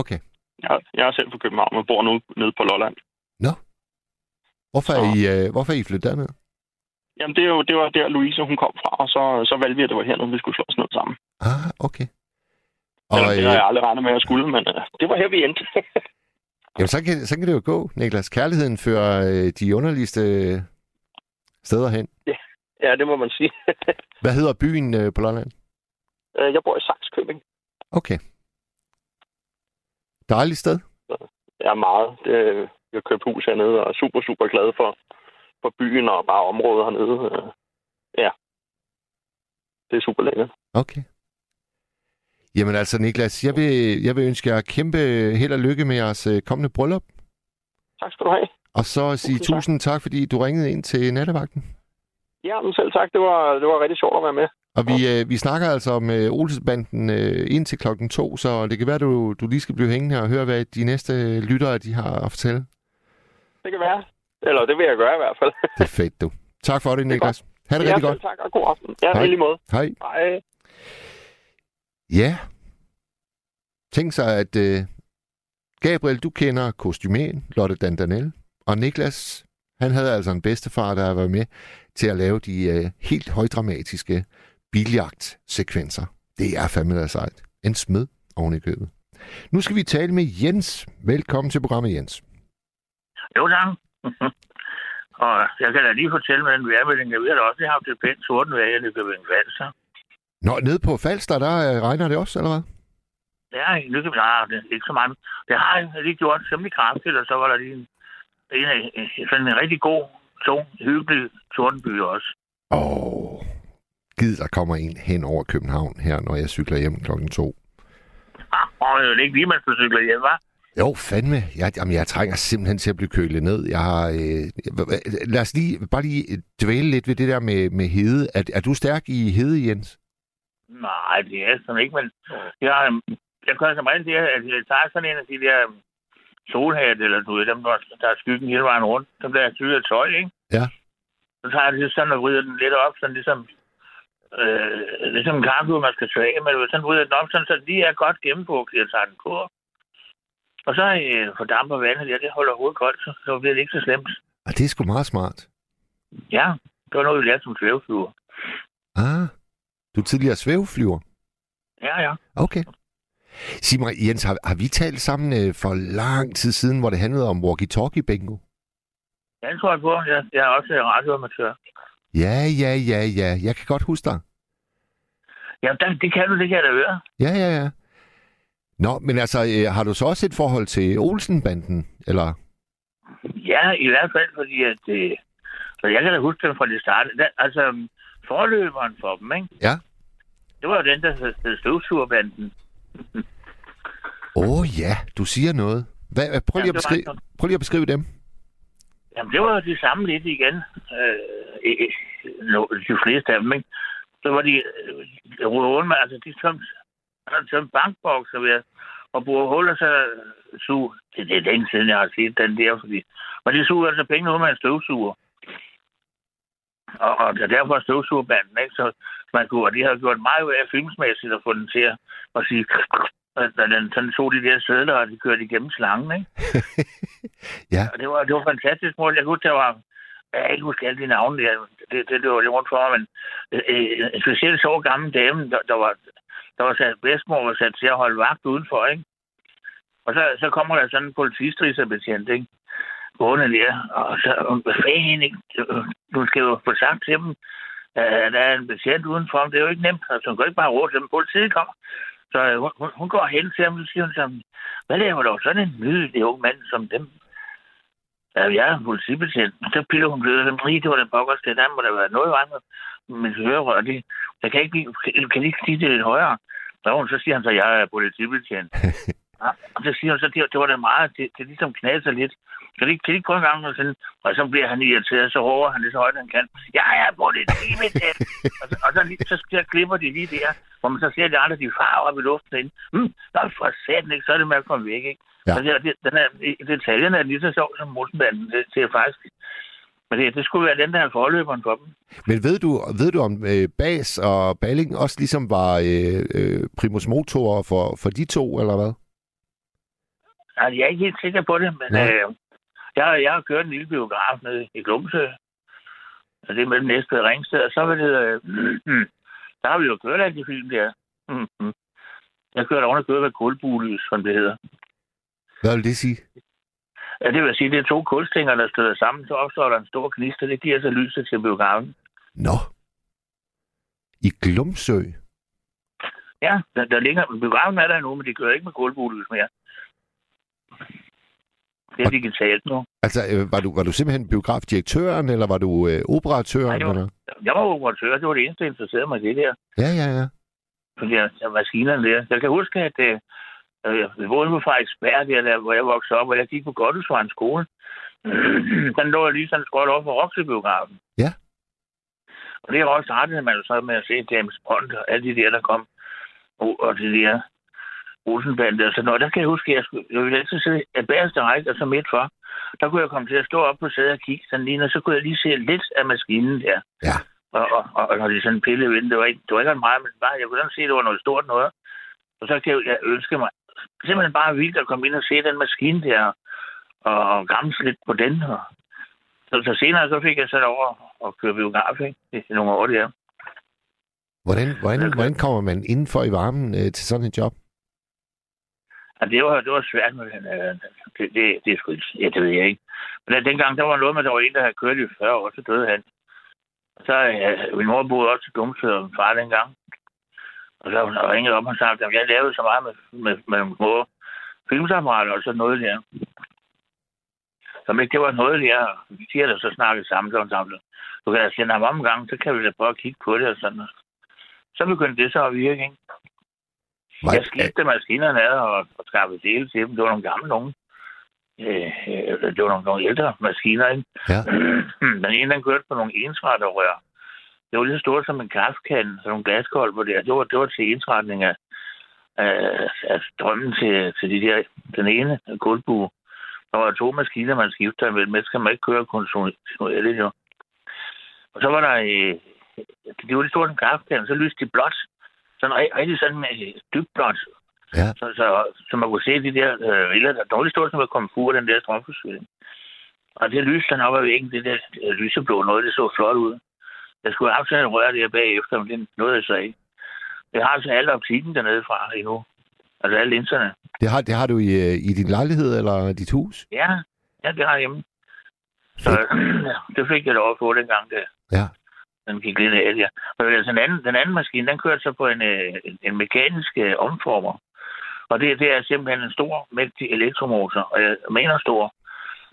Okay. Jeg, jeg er selv fra København, men bor nu nede på Lolland. Hvorfor er, Så- I, øh, hvorfor er I flyttet derned? Jamen, det, er jo, det var der, Louise hun kom fra, og så, så valgte vi, at det var hernede, vi skulle slå os ned sammen. Ah, okay. Og, Og, det har øh, jeg aldrig regnet med at skulle, men øh, det var her, vi endte. jamen, så, kan, så kan det jo gå, Niklas. Kærligheden fører øh, de underligste steder hen. ja, det må man sige. Hvad hedder byen øh, på Lolland? Øh, jeg bor i Saxkøbing. Okay. Dejligt sted. Er meget. Det, jeg har købt hus hernede, og er super, super glad for, for byen og bare området hernede. Øh, Ja. Det er super lækkert. Okay. Jamen altså, Niklas, jeg vil, jeg vil ønske jer kæmpe held og lykke med jeres øh, kommende bryllup. Tak skal du have. Og så sige Tusind tak. tusind tak, fordi du ringede ind til nattevagten. Ja, men selv tak. Det var, det var rigtig sjovt at være med. Og vi, øh, vi snakker altså om øh, Olsebanden øh, indtil klokken to, så det kan være, du, du lige skal blive hængende her og høre, hvad de næste lyttere de har at fortælle. Det kan være. Eller det vil jeg gøre i hvert fald. Det er fedt, du. Tak for det, Niklas. Ha' det ja, rigtig godt. tak, og god aften. Ja, Hej. lige måde. Hej. Hej. Ja. Tænk sig, at øh, Gabriel, du kender kostymeren, Lotte Dandanel, og Niklas, han havde altså en bedstefar, der var med til at lave de øh, helt højdramatiske biljagt-sekvenser. Det er fandme da sejt. En smed oven i købet. Nu skal vi tale med Jens. Velkommen til programmet, Jens. Jo, tak. og jeg kan da lige fortælle med den vejrmelding, at vi har da også haft et pænt sorten vejr i Nykøbing Falster. Nå, nede på Falster, der øh, regner det også, eller hvad? Ja, i Nykøbing, nej, det er ikke så meget. Det har lige gjort temmelig kraftigt, og så var der lige en, en, en, sådan en rigtig god, tung, hyggelig sortenby også. Åh, gid der kommer en hen over København her, når jeg cykler hjem klokken to. Ah, og det er ikke lige, man skal cykle hjem, hva'? Jo, fandme. Jeg, jamen, jeg trænger simpelthen til at blive kølet ned. Jeg har, øh, lad os lige, bare lige dvæle lidt ved det der med, med hede. Er, er du stærk i hede, Jens? Nej, det er sådan ikke, men jeg, jeg kan som regel det, at jeg tager sådan en af de der solhat, eller du ved, dem, der, der er skyggen hele vejen rundt. Dem der er syge tøj, ikke? Ja. Så tager jeg det sådan og vrider den lidt op, sådan ligesom, øh, ligesom en karklud, man skal tage af, men sådan vrider den op, sådan, så de er godt gennembugt, jeg tager den på. Og så øh, fordamper vandet, ja, det holder hovedet koldt, så, så bliver det ikke så slemt. Og det er sgu meget smart. Ja, det var noget, vi lærte som svæveflyver. Ah, du er tidligere svæveflyver. Ja, ja. Okay. Sig mig, Jens, har, har vi talt sammen øh, for lang tid siden, hvor det handlede om walkie-talkie-bingo? Ja, det tror jeg på. Jeg, jeg er også radioamatør. Ja, ja, ja, ja. Jeg kan godt huske dig. Ja, det, det kan du, det kan jeg da høre. Ja, ja, ja. Nå, men altså, øh, har du så også et forhold til Olsenbanden? Eller? Ja, i hvert fald, fordi at det... Så jeg kan da huske dem fra det start. Da, altså, forløberen for dem, ikke? Ja. Det var jo den, der hed Støvsugerbanden. Åh oh, ja, du siger noget. Hvad, prøv, lige at det beskrive, prøv lige at beskrive dem. Jamen, det var jo de samme lidt igen. Øh, øh, de fleste af dem, ikke? Så var de... Øh, rundt med, altså, de tømte, havde tømt bankbokser ved og bruge huller så suge. Det, det er længe siden, jeg har set den der, fordi... Og de suger altså penge ud med en støvsuger. Og, og det er derfor er støvsugerbanden, ikke? Så man kunne, og de har gjort meget ud af filmsmæssigt at få den til at, sige... at den sådan tog de der sædler, og de kørte igennem slangen, ikke? Ja. Og det var, det var fantastisk mål. Jeg kunne huske, der var... Jeg kan ikke huske alle de navne, der. Det, det, det var lidt rundt for mig, men øh, en specielt så gammel dame, der, der var, der var sat bedsmor, var sat til at holde vagt udenfor, ikke? Og så, så kommer der sådan en politistriserbetjent, ikke? Gående der, og så, hvad fanden, ikke? Du skal jo få sagt til dem, at der er en patient udenfor, det er jo ikke nemt. Altså, hun kan ikke bare råbe til dem, politiet kommer. Så øh, hun, hun- går hen til ham, og så siger hun sådan, hvad laver du sådan en nydelig ung mand som dem? Ja, jeg er politibetjent. Så piller hun blevet den rige, det var den pokkers, det der må der være noget andet. Men hørerør, det, jeg kan ikke kan, kan ikke sige det lidt højere? Så, hun, så siger han så, jeg er politibetjent. ja, og så siger hun så, det, det var da meget, det, det ligesom knaser lidt. Kan de, kan de ikke prøve en gang? Og, sådan, og så bliver han irriteret, så hårder han det så højt, han kan. Jeg er politibetjent! og så, og så, så, så klipper de lige der, hvor man så ser, de andre, de farer op i luften derinde. Hmm, der er for satan ikke, så er det med at komme væk, ikke? Ja. Så det, det, den er, detaljen er lige så sjov som Mosenbanden. Det, det er faktisk... Men det, det skulle være den, der er forløberen for dem. Men ved du, ved du om øh, Bas og Balling også ligesom var øh, øh, primus motorer for, for de to, eller hvad? Altså, jeg er ikke helt sikker på det, men Nej. øh, jeg, jeg har kørt en lille biograf nede i Glumsø. Og det er mellem Næstved og Ringsted. Og så var det... Øh, der har vi jo kørt alle de film der. Mm-hmm. Jeg kørte oven og kørte med kulbulys, som det hedder. Hvad vil det sige? Ja, det vil sige, det er to kulstinger, der støder sammen, så opstår der en stor gnist, og det giver så lyset til biografen. Nå. I Glumsø? Ja, der, der ligger, biografen er der nu, men de kører ikke med kulbulys mere. Det er digitalt nu. Altså, øh, var, du, var du simpelthen biografdirektøren, eller var du øh, operatøren? Nej, det var- eller? Jeg var operatør, det var det eneste, der interesserede mig det der. Ja, ja, ja. Fordi jeg, jeg maskinerne der. Jeg kan huske, at øh, øh, vi boede på Frederiksberg, der, der, hvor jeg voksede op, og jeg gik på Godhusvaren skole. Den lå jeg lige sådan skråt over for Roxy-biografen. Ja. Og det er også startede man jo så med at se James Bond og alle de der, der kom. Og, og de der Rosenband og sådan noget. Der kan jeg huske, at jeg, skulle, jeg ville altid sidde af bagerste række, og så midt for. Der kunne jeg komme til at stå op på sædet og kigge sådan lige, og så kunne jeg lige se lidt af maskinen der. Ja. Og, og, og, og når de sådan pillede ved den, det var ikke, det var ikke meget, men bare, jeg kunne sådan se, at det var noget stort noget. Og så kan jeg, jeg ønske mig simpelthen bare vildt at komme ind og se den maskine der, og, og græmse lidt på den. Og, så, så senere så fik jeg sat over og køre biograf, ikke? I nogle år der. Hvordan, hvordan, hvordan kommer man indenfor i varmen øh, til sådan et job? Ja, det var, det var svært med den. Øh, det, det, det, er sgu ikke, ja, det ved jeg ikke. Men at dengang, der var noget med, at der var en, der havde kørt i 40 år, så døde han. Og så, øh, ja, min mor boede også til Dumsø og min far dengang. Og så har hun op og sagde, at jeg lavede så meget med, med, med mor filmsapparater og sådan noget der. Som ikke det var noget der, vi siger der så snakket sammen, så sammen. Du kan da sende ham om gang, så kan vi da prøve at kigge på det og sådan noget. Så begyndte det så at virke, ikke? Var, Jeg skiftede maskinerne ad og, og skaffede dele til dem. Det var nogle gamle nogen. Øh, øh, det var nogle, nogle ældre maskiner, ikke? Ja. Den ene, den kørte på nogle ensretterrør. Det var lige så stort som en kaffekande, sådan nogle glaskolber der. Det var, det var til ensretning af, af, af strømmen til, til de der, den ene kulbue. Der var to maskiner, man skifter imellem. Men skal man ikke køre kontinuerligt, jo. Og så var der... Øh, det var lige stort som kaffekande, så lyste de blåt. Sådan ri- rigtig sådan øh, dybt blåt. Ja. Så, så, så man kunne se de der øh, riller, der dårligt stort som at komme fur, den der strømforsyning. Og det lyste der op ad væggen, det der øh, lyseblå noget, det så flot ud. Jeg skulle have sådan et rør der bagefter, men det nåede jeg så ikke. Jeg har altså alle optikken dernede fra endnu. Altså alle linserne. Det har, det har du i, øh, i din lejlighed eller dit hus? Ja, ja det har jeg hjemme. Så ja, det fik jeg lov at få dengang, det, Ja den gik lidt af, ja. Men altså, den, anden, den anden maskine, den kørte så på en, en, en mekanisk øh, omformer. Og det, det er simpelthen en stor, mægtig elektromotor, og jeg mener stor,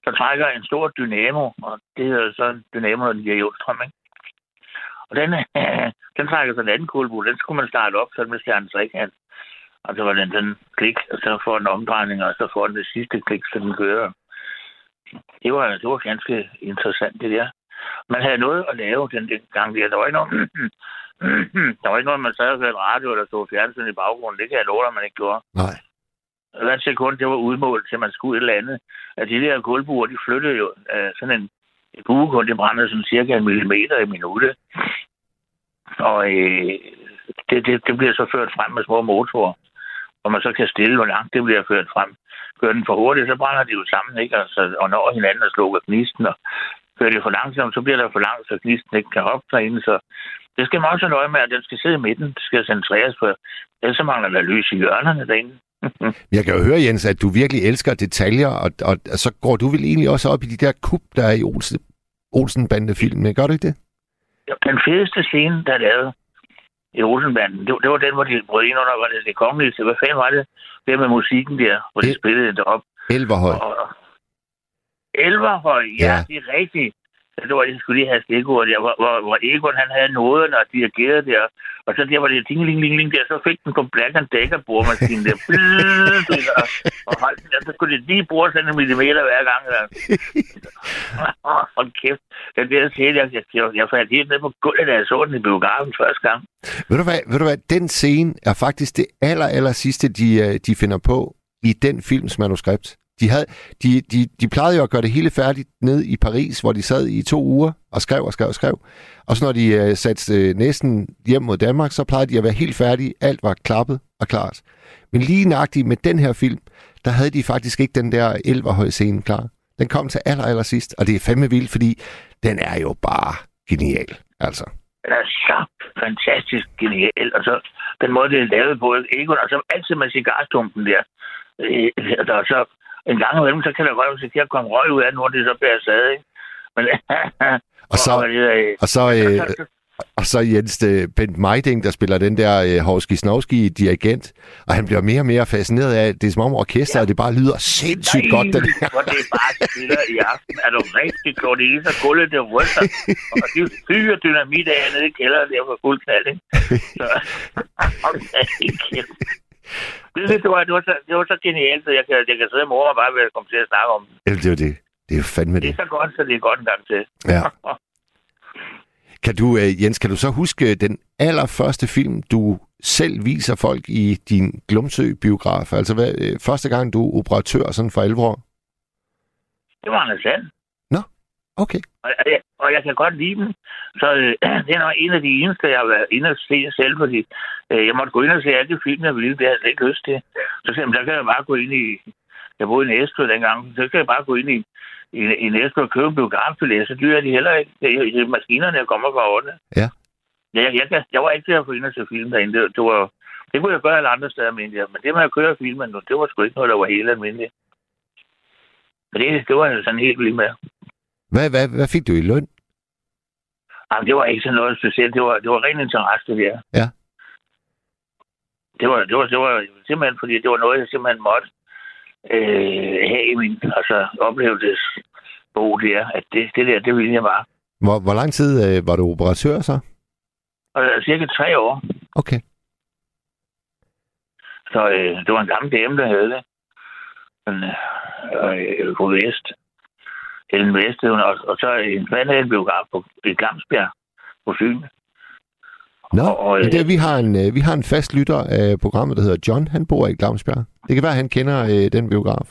der trækker en stor dynamo, og det er så en dynamo, når den giver jordstrøm, ikke? Og den, øh, den trækker sådan en anden kulbue, den skulle man starte op, så den mister en trekant. Og så var den den klik, og så får den omdrejning, og så får den det sidste klik, så den kører. Det var, det var ganske interessant, det der. Man havde noget at lave den, den gang der. Der var ikke noget, der var ikke noget, man sad og hørte radio eller stod fjernsyn i baggrunden. Det kan jeg love dig, man ikke gjorde. Nej. Hver sekund, det var udmålt til, man skulle et eller andet. At de der gulvbuer, de flyttede jo øh, sådan en, en buekund, det brændede sådan cirka en millimeter i minuttet. Og øh, det, det, det bliver så ført frem med små motorer, hvor man så kan stille, hvor langt det bliver ført frem. Kører den for hurtigt, så brænder de jo sammen, ikke? Altså, og når hinanden og slukker gnisten, og kører det for langsomt, så bliver der for langt, så gnisten ikke kan hoppe derinde. Så det skal man også have øje med, at den skal sidde i midten. Det skal centreres på. Ellers så mangler der lys i hjørnerne derinde. Jeg kan jo høre, Jens, at du virkelig elsker detaljer, og, og, og så går du vel egentlig også op i de der kub, der er i Olsen, Olsen-bandefilmen, gør du ikke det? Den fedeste scene, der er lavet i Rosenbanden, det, det var den, hvor de brød ind under, var det det kongelige, hvad fanden var det? Det med musikken der, hvor de spillede det op. Elverhøj. Og, og, Elverhøj, ja, Ja. det er rigtigt. Det var, jeg skulle lige have stikordet der, hvor, hvor, hvor Egon han havde nåden og dirigerede der. Og så der var det ding, ling, ling, ling der, så fik den på Black and Decker bordmaskinen der. Bzzz, og, og holdt den der, så kunne det lige bruge sådan en millimeter hver gang. Der. Hold kæft. Den der scene, jeg, jeg, jeg, jeg faldt helt ned på gulvet, da jeg så den i biografen første gang. Ved du hvad, ved du hvad den scene er faktisk det aller, aller sidste, de, øh, de finder på i den films manuskript. De, havde, de, de, de plejede jo at gøre det hele færdigt ned i Paris, hvor de sad i to uger og skrev og skrev og skrev. Og så når de øh, satte øh, næsten hjem mod Danmark, så plejede de at være helt færdige. Alt var klappet og klart. Men lige nøjagtigt med den her film, der havde de faktisk ikke den der elverhøj scene klar. Den kom til aller, aller sidst, og det er fandme vildt, fordi den er jo bare genial. Altså. Den er så fantastisk genial. Og så den måde, det er lavet på, ikke? og så altid med cigarstumpen der. Øh, der er så en gang imellem, så kan der godt risikere at komme røg ud af hvor det så bliver sad, ikke? Men, Og så, og, øh, og så, øh, så, så, Og så Jens øh, Bent Meiding, der spiller den der øh, Horski Snovski dirigent, og han bliver mere og mere fascineret af, det er som om orkestret, ja. det bare lyder sindssygt godt, den her. hvor det bare spiller i aften. Er du rigtig godt i så gulvet det ryster. Og de fyrer dynamit af nede i kælderen der på fuld knald, ikke? Så, okay, kæft. Det, det, var, det, var så, det var så genialt, så jeg kan, jeg kan sidde og mor mig bare at komme til at snakke om det. Jamen, det er jo det. Det er fandme Det det. er så godt, så det er godt en gang til. Ja. Kan du, øh, Jens, kan du så huske den allerførste film, du selv viser folk i din Glumsø-biograf? Altså hvad, øh, første gang, du er operatør sådan for 11 år? Det var Anders Sand. Okay. Og, og, jeg, og jeg kan godt lide den. Så øh, det er nok en af de eneste, jeg har været inde og se selv, fordi øh, jeg måtte gå ind og se alle de film, jeg ville. Det har jeg ikke lyst til. Så "Men der kan jeg bare gå ind i... Jeg boede i Næstved dengang. Så kan jeg bare gå ind i, i, i Næstved og købe en biografbillet. Så dyr er de heller ikke. Det er, er maskinerne, jeg kommer fra ordene. Ja. ja jeg, jeg, jeg var ikke til at få ind og se film derinde. Det, det, var, det kunne jeg gøre alle andre steder, men, jeg. men det med at køre filmen nu, det var sgu ikke noget, der var helt almindeligt. Men det, det var jeg sådan helt vild med. Hvad, hvad, hvad fik du i løn? Jamen, det var ikke sådan noget specielt. Det var, det var ren interesse, det der. Ja. Det var, det var, det var simpelthen, fordi det var noget, jeg simpelthen måtte øh, have i min altså, oplevelsesbog der, at det, det der, det ville jeg bare. Hvor, hvor lang tid øh, var du operatør så? Øh, cirka tre år. Okay. Så øh, det var en gammel dame, der havde det. Men, øh, øh, Vest. Helen Vest, hed hun, og, og så en en biograf på, i Glamsbjerg på Fyn. Nå, Og- og, men øh, det, vi, har en, øh, vi har en fast lytter af programmet, der hedder John. Han bor i Glamsbjerg. Det kan være, at han kender øh, den biograf.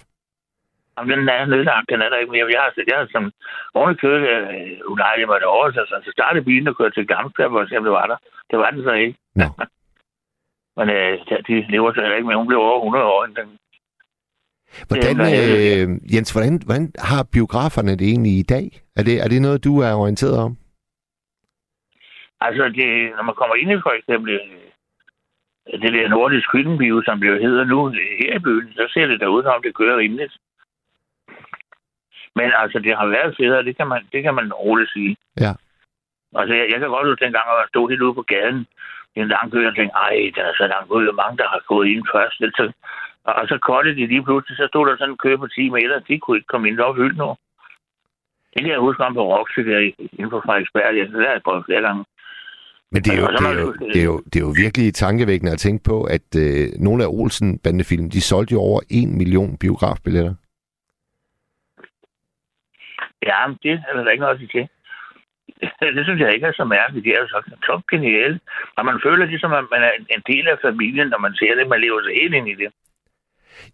Jamen, den er nedlagt, den er der ikke mere. Jeg har, jeg har som ordentligt kørt, øh, ulejligt var det over, så, så startede bilen og kørte til Gamsberg, om det var der. Det var den så ikke. Nå. Men øh, de lever så heller ikke med. Hun blev over 100 år. inden Den, Hvordan, øh, Jens, hvordan, hvordan har biograferne det egentlig i dag? Er det, er det noget, du er orienteret om? altså, det, når man kommer ind i for eksempel øh, det der nordisk filmbio, som det jo hedder nu øh, her i byen, så ser det da ud, som om det kører rimeligt. Men altså, det har været federe, det kan man, det kan man roligt sige. Ja. Altså, jeg, jeg kan godt huske dengang, at jeg stod helt ude på gaden i en lang kø, og tænkte, ej, den er så langt ud, og mange, der har gået ind først. Så, og, og så kottede de lige pludselig, så stod der sådan en kø på 10 meter, de kunne ikke komme ind, der var fyldt nu. Det kan jeg huske om på Roxy der i- inden for Frederiksberg. Ja, det har jeg prøvet flere gange. Men det er, jo, så det, er jo, det, er jo, det er jo virkelig tankevækkende at tænke på, at øh, nogle af Olsen-bandefilm, de solgte jo over en million biografbilletter. Ja, men det er der ikke noget at sige til. Det synes jeg ikke er så mærkeligt. Det er jo så top genialt. Og man føler ligesom, at man er en- en del af familien, når man ser det. Man lever sig helt ind i det.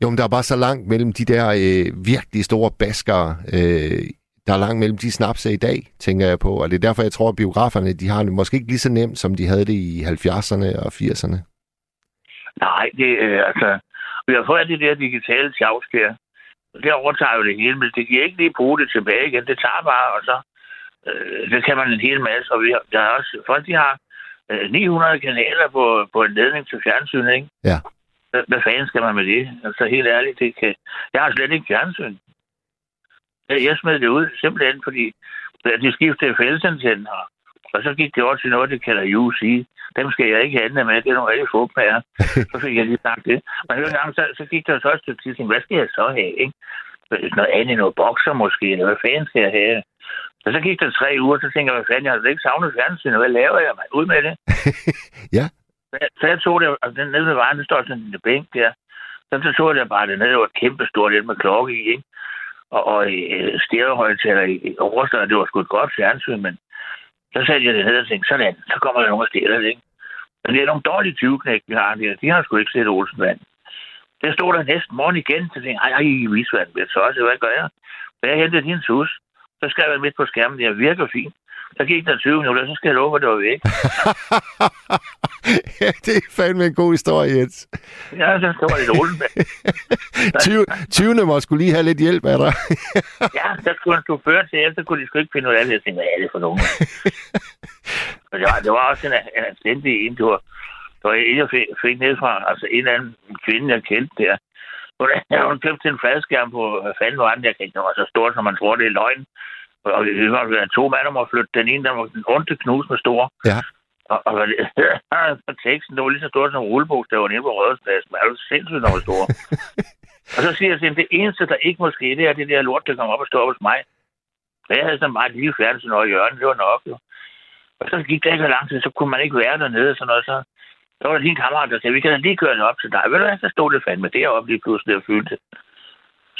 Jo, men der er bare så langt mellem de der øh, virkelig store baskere, øh, der er langt mellem de snapser i dag, tænker jeg på. Og det er derfor, jeg tror, at biograferne, de har det måske ikke lige så nemt, som de havde det i 70'erne og 80'erne. Nej, det er altså... Vi har fået det der digitale tjavs der. Det overtager jo det hele, men det kan ikke lige bruge det tilbage igen. Det tager bare, og så... Øh, det kan man en hel masse. Og vi har, der er også... Folk, de har øh, 900 kanaler på, på en ledning til fjernsyn, ikke? Ja. Hvad, hvad fanden skal man med det? Altså, helt ærligt, det kan... Jeg har slet ikke fjernsyn. Jeg, jeg smed det ud, simpelthen fordi de skiftede fællesantænder. Og så gik det over til noget, det kalder UC. Dem skal jeg ikke handle med. Det er nogle rigtig få pærer. Så fik jeg lige sagt det. Men en gang, så, så gik der så også til at hvad skal jeg så have, ikke? noget andet, noget bokser måske, eller hvad fanden skal jeg have? Og så gik der tre uger, så tænkte jeg, hvad fanden, jeg har ikke savnet fjernsyn, hvad laver jeg, man? Ud med det. ja. Så, så jeg tog det, altså den nede ved vejen, der står sådan en bænk der. Så, så tog jeg bare det ned, det var et kæmpe stort et med klokke i, ikke? Og, og øh, stereohøjtaler i overstået, det var sgu et godt fjernsyn, men så satte jeg det ned og tænkte, sådan, så kommer der nogen og stjæler det, ikke? Men det er nogle dårlige 20 vi har der. De har sgu ikke set Olsenvand. Det stod der næste morgen igen, så tænkte jeg, ej, ej, visvand, så også, hvad gør jeg? Så jeg hentede din sus, så skrev jeg midt på skærmen, det virker fint. Så gik der 20 minutter, så skal jeg love, at det var væk. ja, det er fandme en god historie, Jens. Ja, så står det roligt med. 20. 20. må skulle lige have lidt hjælp af dig. ja, så skulle han stå før til, så kunne de sgu ikke finde ud af det. Jeg tænkte, hvad er det for nogen? det, var, det var også en, en anstændig en, du var, der var en, jeg fik, fik ned fra, altså en eller anden kvinde, jeg kendte der. Hun, hun købte en fladskærm på, hvad fanden var den, jeg kendte, den var så stor, som man tror, det er løgn. Og vi var to mand om at flytte den ene, der var den rundt knus med stor. Ja. Og, og, og teksten, det var lige så stort som rullebogstaverne inde på Rødspladsen. Men er jo sindssygt, når var store. og så siger jeg til det eneste, der ikke måske, det er det der lort, der kommer op og står hos mig. Så jeg havde sådan meget lige færdig sådan noget i hjørnet, det var nok jo. Og så gik det ikke så lang tid, så kunne man ikke være dernede og sådan noget. Så, så var der lige en kammerat, der sagde, vi kan da lige køre det op til dig. Ved du hvad, så stod det fandme deroppe lige pludselig og fyldte.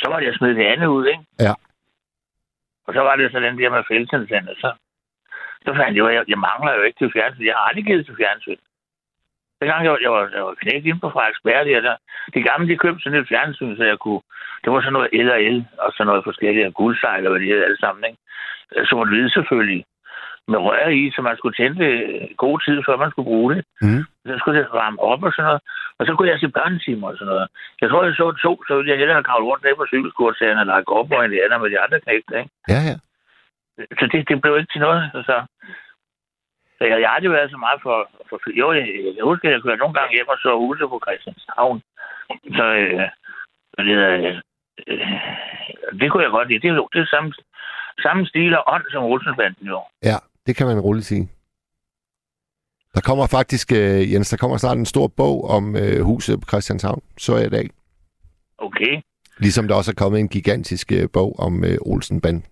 Så var det at smide det andet ud, ikke? Ja. Og så var det så den der med fællesindsendet. så, så fandt jeg, jeg, jeg mangler jo ikke til fjernsyn. Jeg har aldrig givet til fjernsyn. gang jeg, jeg var, jeg var knægt inde på Frederiksberg, der, der, de gamle, de købte sådan et fjernsyn, så jeg kunne, det var sådan noget L og L, og sådan noget forskelligt, og guldsejl, og hvad de hedder alle sammen, ikke? Så var det hvide selvfølgelig med rør i, så man skulle tænde det god tid, før man skulle bruge det. Mm. Så skulle det varme op og sådan noget. Og så kunne jeg se børnetimer og sådan noget. Jeg tror, jeg så to, så ville jeg hellere have kravlet rundt ned på cykelkurserien og lagt op og en anden med de andre knægte, ikke? Ja, ja. Så det, det blev ikke til noget. Altså. Så jeg, jeg har aldrig været så meget for... for jo, jeg, jeg husker, at jeg kørte nogle gange hjem og så huse på Christianshavn. Så øh, det, øh, det kunne jeg godt lide. Det, det er samme, samme stil og ånd som Olsenbanden jo. Ja, det kan man roligt sige. Der kommer faktisk, øh, Jens, der kommer snart en stor bog om øh, huset på Christianshavn, så jeg i dag. Okay. Ligesom der også er kommet en gigantisk øh, bog om øh, Olsenbanden.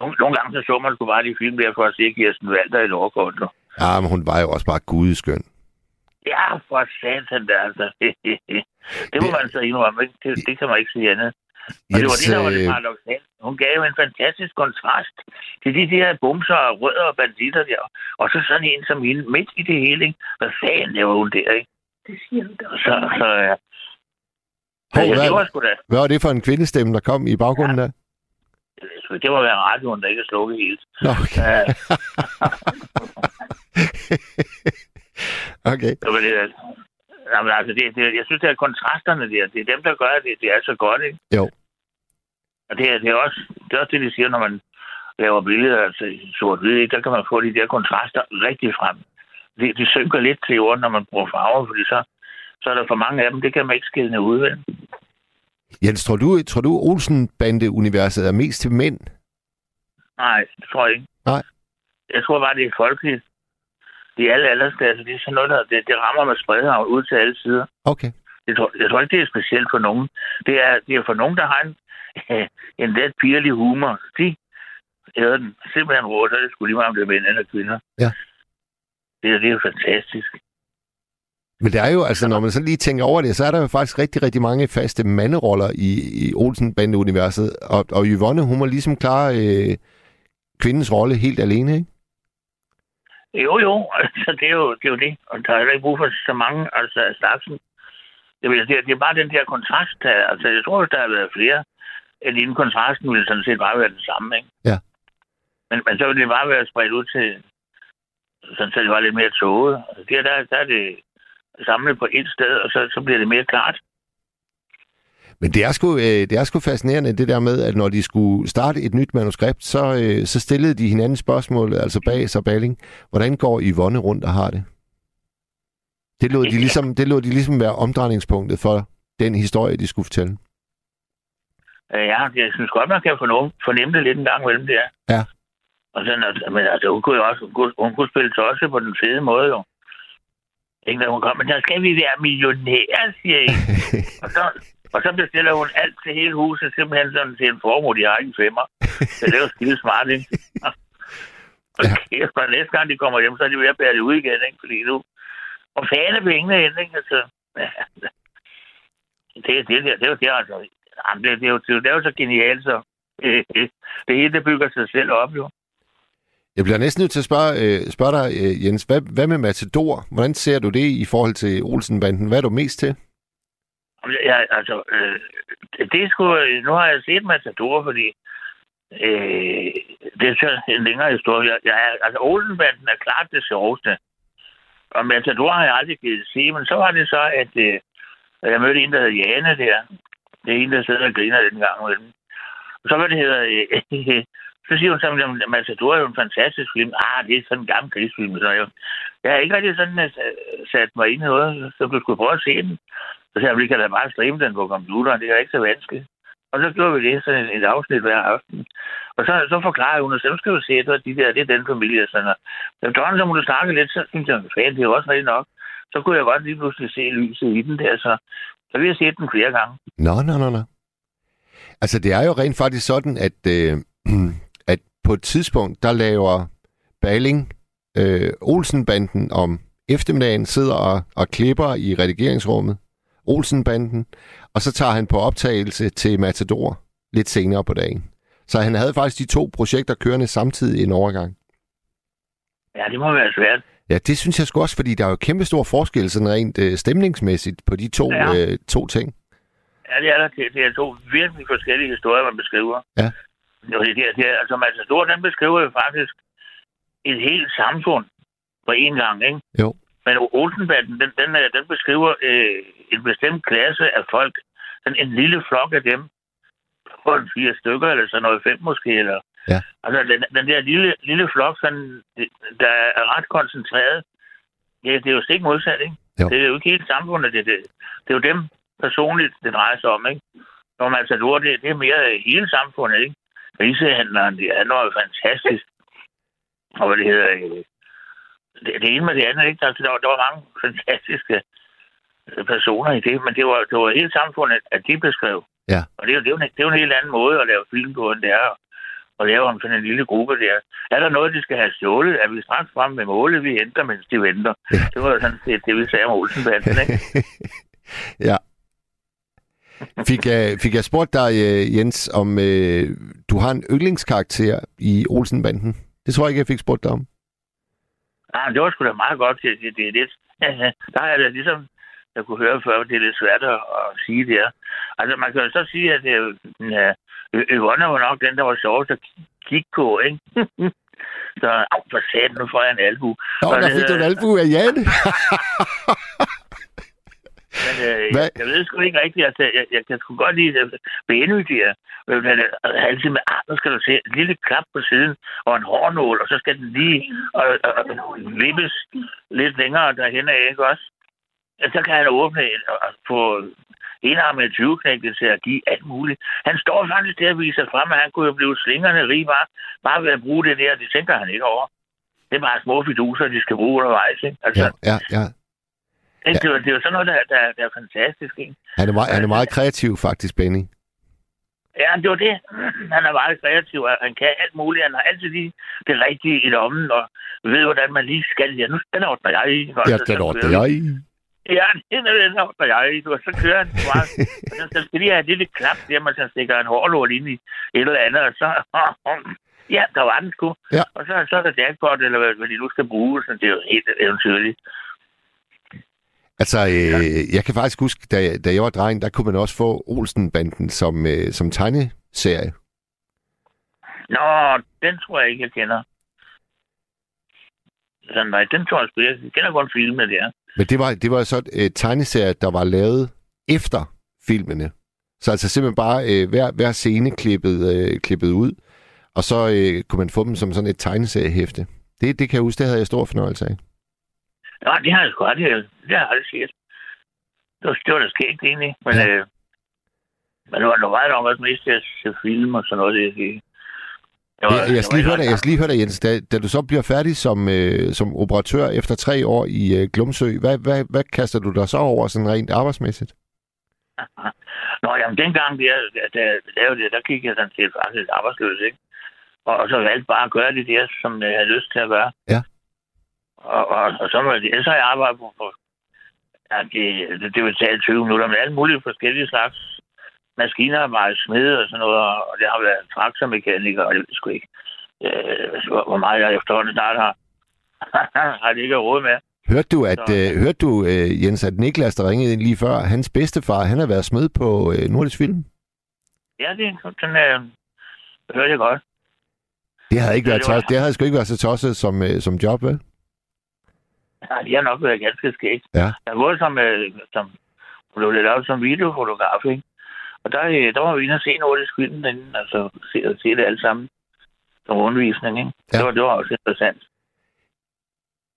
Nogle, nogle gange så så man sgu bare de film der for at se Kirsten Valder i lovkort. Ja, men hun var jo også bare gudeskøn. Ja, for satan der, altså. det må Det- man så indrømme, ikke? Det, det kan man ikke sige andet. Og det var Jens, det, der var det øh, paradoxale. Hun gav en fantastisk kontrast til de der bumser og rødder og banditter der. Og så sådan en som hende midt i det hele, ikke? Hvad fanden laver hun der, ikke? Det siger du da også. Så, så ja. Hov, ja, hvad- det var sgu da. Hvad var det for en kvindestemme, der kom i baggrunden der? Det må være radioen, der ikke er slukket helt. Okay. Ja, okay. det var det. Jamen, altså, det, det, jeg synes, det er kontrasterne der. Det er dem, der gør, at det, det er så godt, ikke? Jo. Og det er, det er, også, det er også det, de siger, når man laver billeder, altså sort-hvid, ikke? der kan man få de der kontraster rigtig frem. De, de synker lidt til jorden, når man bruger farver, fordi så, så er der for mange af dem, det kan man ikke skille ud, vel? Jens, tror du, tror du Olsen-bande-universet er mest til mænd? Nej, det tror jeg ikke. Nej. Jeg tror bare, det er folkeligt. Det er alle aldersklasser. Det er sådan noget, der det, det rammer med spredhavn ud til alle sider. Okay. Jeg tror, jeg tror ikke, det er specielt for nogen. Det er, det er for nogen, der har en, en let pirlig humor. De æder den simpelthen råd, så er det skulle lige meget, om det er mænd eller kvinder. Ja. Det, er- det er jo fantastisk. Men der er jo, altså når man så lige tænker over det, så er der jo faktisk rigtig, rigtig mange faste manderoller i, i Olsen-bande-universet. Og, og Yvonne, hun må ligesom klare øh, kvindens rolle helt alene, ikke? Jo, jo, altså det er jo det. Er jo det. Og der er heller ikke brug for så mange altså, af slagsen. Det, det, er, det er bare den der kontrast. Der, altså, jeg tror, der har været flere, inden kontrasten ville sådan set bare være den samme. Ikke? Ja. Men, men så ville det bare være spredt ud til, sådan så det var lidt mere tåget. Altså, der, der, der er det samlet på et sted, og så, så bliver det mere klart. Men det er, sgu, øh, det er sgu fascinerende, det der med, at når de skulle starte et nyt manuskript, så, øh, så stillede de hinanden spørgsmål, altså bag sig Balling. Hvordan går Yvonne rundt og har det? Det lå, de ligesom, det lå de ligesom være omdrejningspunktet for den historie, de skulle fortælle. Øh, Ja, jeg synes godt, man kan fornemme, det lidt en gang mellem det er. Ja. Og sådan, at, men altså, hun kunne jo også, hun kunne, hun kunne spille også på den fede måde, jo. Ikke, når hun kom, men der skal vi være millionærer, siger I. og så, Og så bestiller hun alt til hele huset, simpelthen sådan til en formue, de har ikke femmer. Så det er jo skide smart, ikke? Og Ja. kæft, og næste gang de kommer hjem, så er de ved at bære det ud igen, ikke? Fordi nu... Og fane pengene ind, ikke? Altså, ja. det, det, det, det, er det, er altså... Jamen, det, det, er jo, det, er jo så genialt, så... Det hele, det bygger sig selv op, jo. Jeg bliver næsten nødt til at spørge, øh, spørge dig, øh, Jens, hvad, hvad med Matador? Hvordan ser du det i forhold til Olsenbanden? Hvad er du mest til? Ja, altså, øh, det, sgu, nu har jeg set Matador, fordi øh, det er så en længere historie. Jeg, jeg, altså, Olsenbanden er klart det sjoveste. Og Matador har jeg aldrig givet se, men så var det så, at øh, jeg mødte en, der hed Jane der. Det er en, der sidder og griner den gang med. Og så var det hedder, øh, så siger hun sådan, at altså, Matador er jo en fantastisk film. Ah, det er sådan en gammel krigsfilm. Så jeg, jeg har ikke rigtig sådan at, øh, sat mig ind i noget, så du skulle prøve at se den. Så sagde jeg, vi kan da bare streame den på computeren, det er ikke så vanskeligt. Og så gjorde vi det, sådan et, et afsnit hver aften. Og så, så forklarer hun, at så skal du se, at de der, det er den familie. Sådan, og efterhånden, så må du snakke lidt, så synes jeg, at det er også rigtig nok. Så kunne jeg godt lige pludselig se lyset i den der, så, så vi har set den flere gange. Nå, nå, nå, nå. Altså, det er jo rent faktisk sådan, at, øh, at på et tidspunkt, der laver Balling øh, Olsenbanden om eftermiddagen, sidder og, og klipper i redigeringsrummet. Olsenbanden. Og så tager han på optagelse til Matador lidt senere på dagen. Så han havde faktisk de to projekter kørende samtidig i en overgang. Ja, det må være svært. Ja, det synes jeg sgu også, fordi der er jo kæmpe stor forskel sådan rent øh, stemningsmæssigt på de to, Ja. øh, to ting. Ja, det er der. Det, det er to virkelig forskellige historier, man beskriver. Ja. Jo, det, det, det, altså, Matador, den beskriver jo faktisk et helt samfund på én gang, ikke? Jo. Men Olsenbanden, den, den, øh, den beskriver øh, en bestemt klasse af folk. Sådan en lille flok af dem. På en fire stykker, eller sådan noget, fem måske, eller... Ja. Altså, den, den der lille, lille flok, sådan, der er ret koncentreret. Det, det er jo stik modsat, ikke? Jo. Det er jo ikke helt samfundet, det, det, det er jo dem personligt, det drejer sig om, ikke? Når man altså det, det er mere hele samfundet, ikke? Risehandleren, det er noget fantastisk. Og hvad det hedder, øh, det, det ene med det andet, ikke? Altså, der, var, der var mange fantastiske øh, personer i det, men det var, det var hele samfundet, at de beskrev. Ja. Og det er, jo, det, er jo, en- det er jo en helt anden måde at lave film på, end det er at lave om sådan en lille gruppe der. Er der noget, de skal have stjålet? Er vi straks frem med målet? Vi henter, mens de venter. Det var sådan set det, vi sagde om Olsenbanden, ikke? ja. Fik jeg, fik jeg spurgt dig, øh, Jens, om øh, du har en yndlingskarakter i Olsenbanden? Det tror jeg ikke, jeg fik spurgt dig om. Ja, det var sgu da meget godt. Det, det, det er lidt... der er det ligesom, jeg kunne høre før, det er lidt svært at, at sige det her. Altså, man kan jo så sige, at det, er jo- ja, Ø- Yvonne var nok den, der var sjovest at kigge på, ikke? så, au, for satan, nu får jeg en albu. Nå, Og der fik du en albu af Jan. Men øh, Hvad? jeg, jeg, ved sgu ikke rigtigt, altså, jeg, jeg kan sgu godt lide det. Benødige. Men men, øh, altid med, nu skal du se, et lille klap på siden, og en hårnål, og så skal den lige og, og, og vippes lidt længere derhen af, ikke også? Ja, så kan han åbne en, og, og få enarmet 20 til at give alt muligt. Han står faktisk der og viser frem, at han kunne jo blive slingerne rig bare, bare ved at bruge det der. Det tænker han ikke over. Det er bare små fiduser, de skal bruge undervejs. Ikke? Altså, ja, ja, ja. Ja. Det, er, det er jo sådan noget, der, der, der er fantastisk, ikke? Han er, meget, han er meget kreativ, faktisk, Benny. Ja, det var det. Han er meget kreativ, og han kan alt muligt. Han har altid lige det rigtige i lommen, og ved, hvordan man lige skal. Ja, nu den ordner jeg. Og Ja, den ordner jeg. Ja, den er- den ordner jeg i. Du, Og så kører han bare. og så skal lige have et lille klap, der man så stikker en hårlort ind i et eller andet, og så... Ja, der var den sgu. Ja. Og så, så er der jackpot, eller hvad, hvad de nu skal bruge. Så det er jo helt eventyrligt. Altså, øh, jeg kan faktisk huske, da, da jeg var dreng, der kunne man også få Olsenbanden som, øh, som tegneserie. Nå, den tror jeg ikke, jeg kender. Så nej, den tror jeg sgu. Jeg kender godt filmen der. Men det var, det var så et øh, tegneserie, der var lavet efter filmene. Så altså simpelthen bare øh, hver, hver scene klippet, øh, klippet ud, og så øh, kunne man få dem som sådan et tegneseriehæfte. Det, det kan jeg huske, det havde jeg stor fornøjelse af. Nå, det har jeg sgu aldrig, det har jeg aldrig set. Det var, det var da skægt egentlig, men, Ja. øh, men det var nu meget mest til at se film og sådan noget. Det, det, det Jeg, jeg, skal lige høre dig, jeg skal lige høre dig, Jens. Da, da du så bliver færdig som, øh, som operatør efter tre år i øh, Glumsø, hvad, hvad, hvad kaster du dig så over sådan rent arbejdsmæssigt? Nå, jamen dengang, der, der, der lavede det, der gik jeg sådan set faktisk arbejdsløs, ikke? Og, og så valgte bare at gøre det der, som jeg havde lyst til at gøre. Ja. Og, og, og så var det, så har jeg arbejdet på, på ja, det, det, det vil tage 20 minutter, men alle mulige forskellige slags maskinarbejde, smede og sådan noget, og det har været traktormekaniker, og det ved sgu ikke, øh, hvor meget jeg efterhånden snart har, har det ikke råd med. Hørte du, at, Så- øh, hørte du øh, Jens, at Niklas, der ringede ind lige før, hans bedstefar, han har været smed på øh, Nordisk Film? Ja, det sådan, øh, det hørte jeg godt. Det havde ikke været det var- det havde sgu ikke været så tosset som, øh, som job, vel? Ja, de har nok været ganske skægt. Ja. Jeg har gået som, øh, som blev lidt lavet som videofotograf, ikke? Og der, øh, der var vi inde og se nordisk film derinde, altså se, se det alt sammen som rundvisning, ikke? Ja. Det, var, det var også interessant.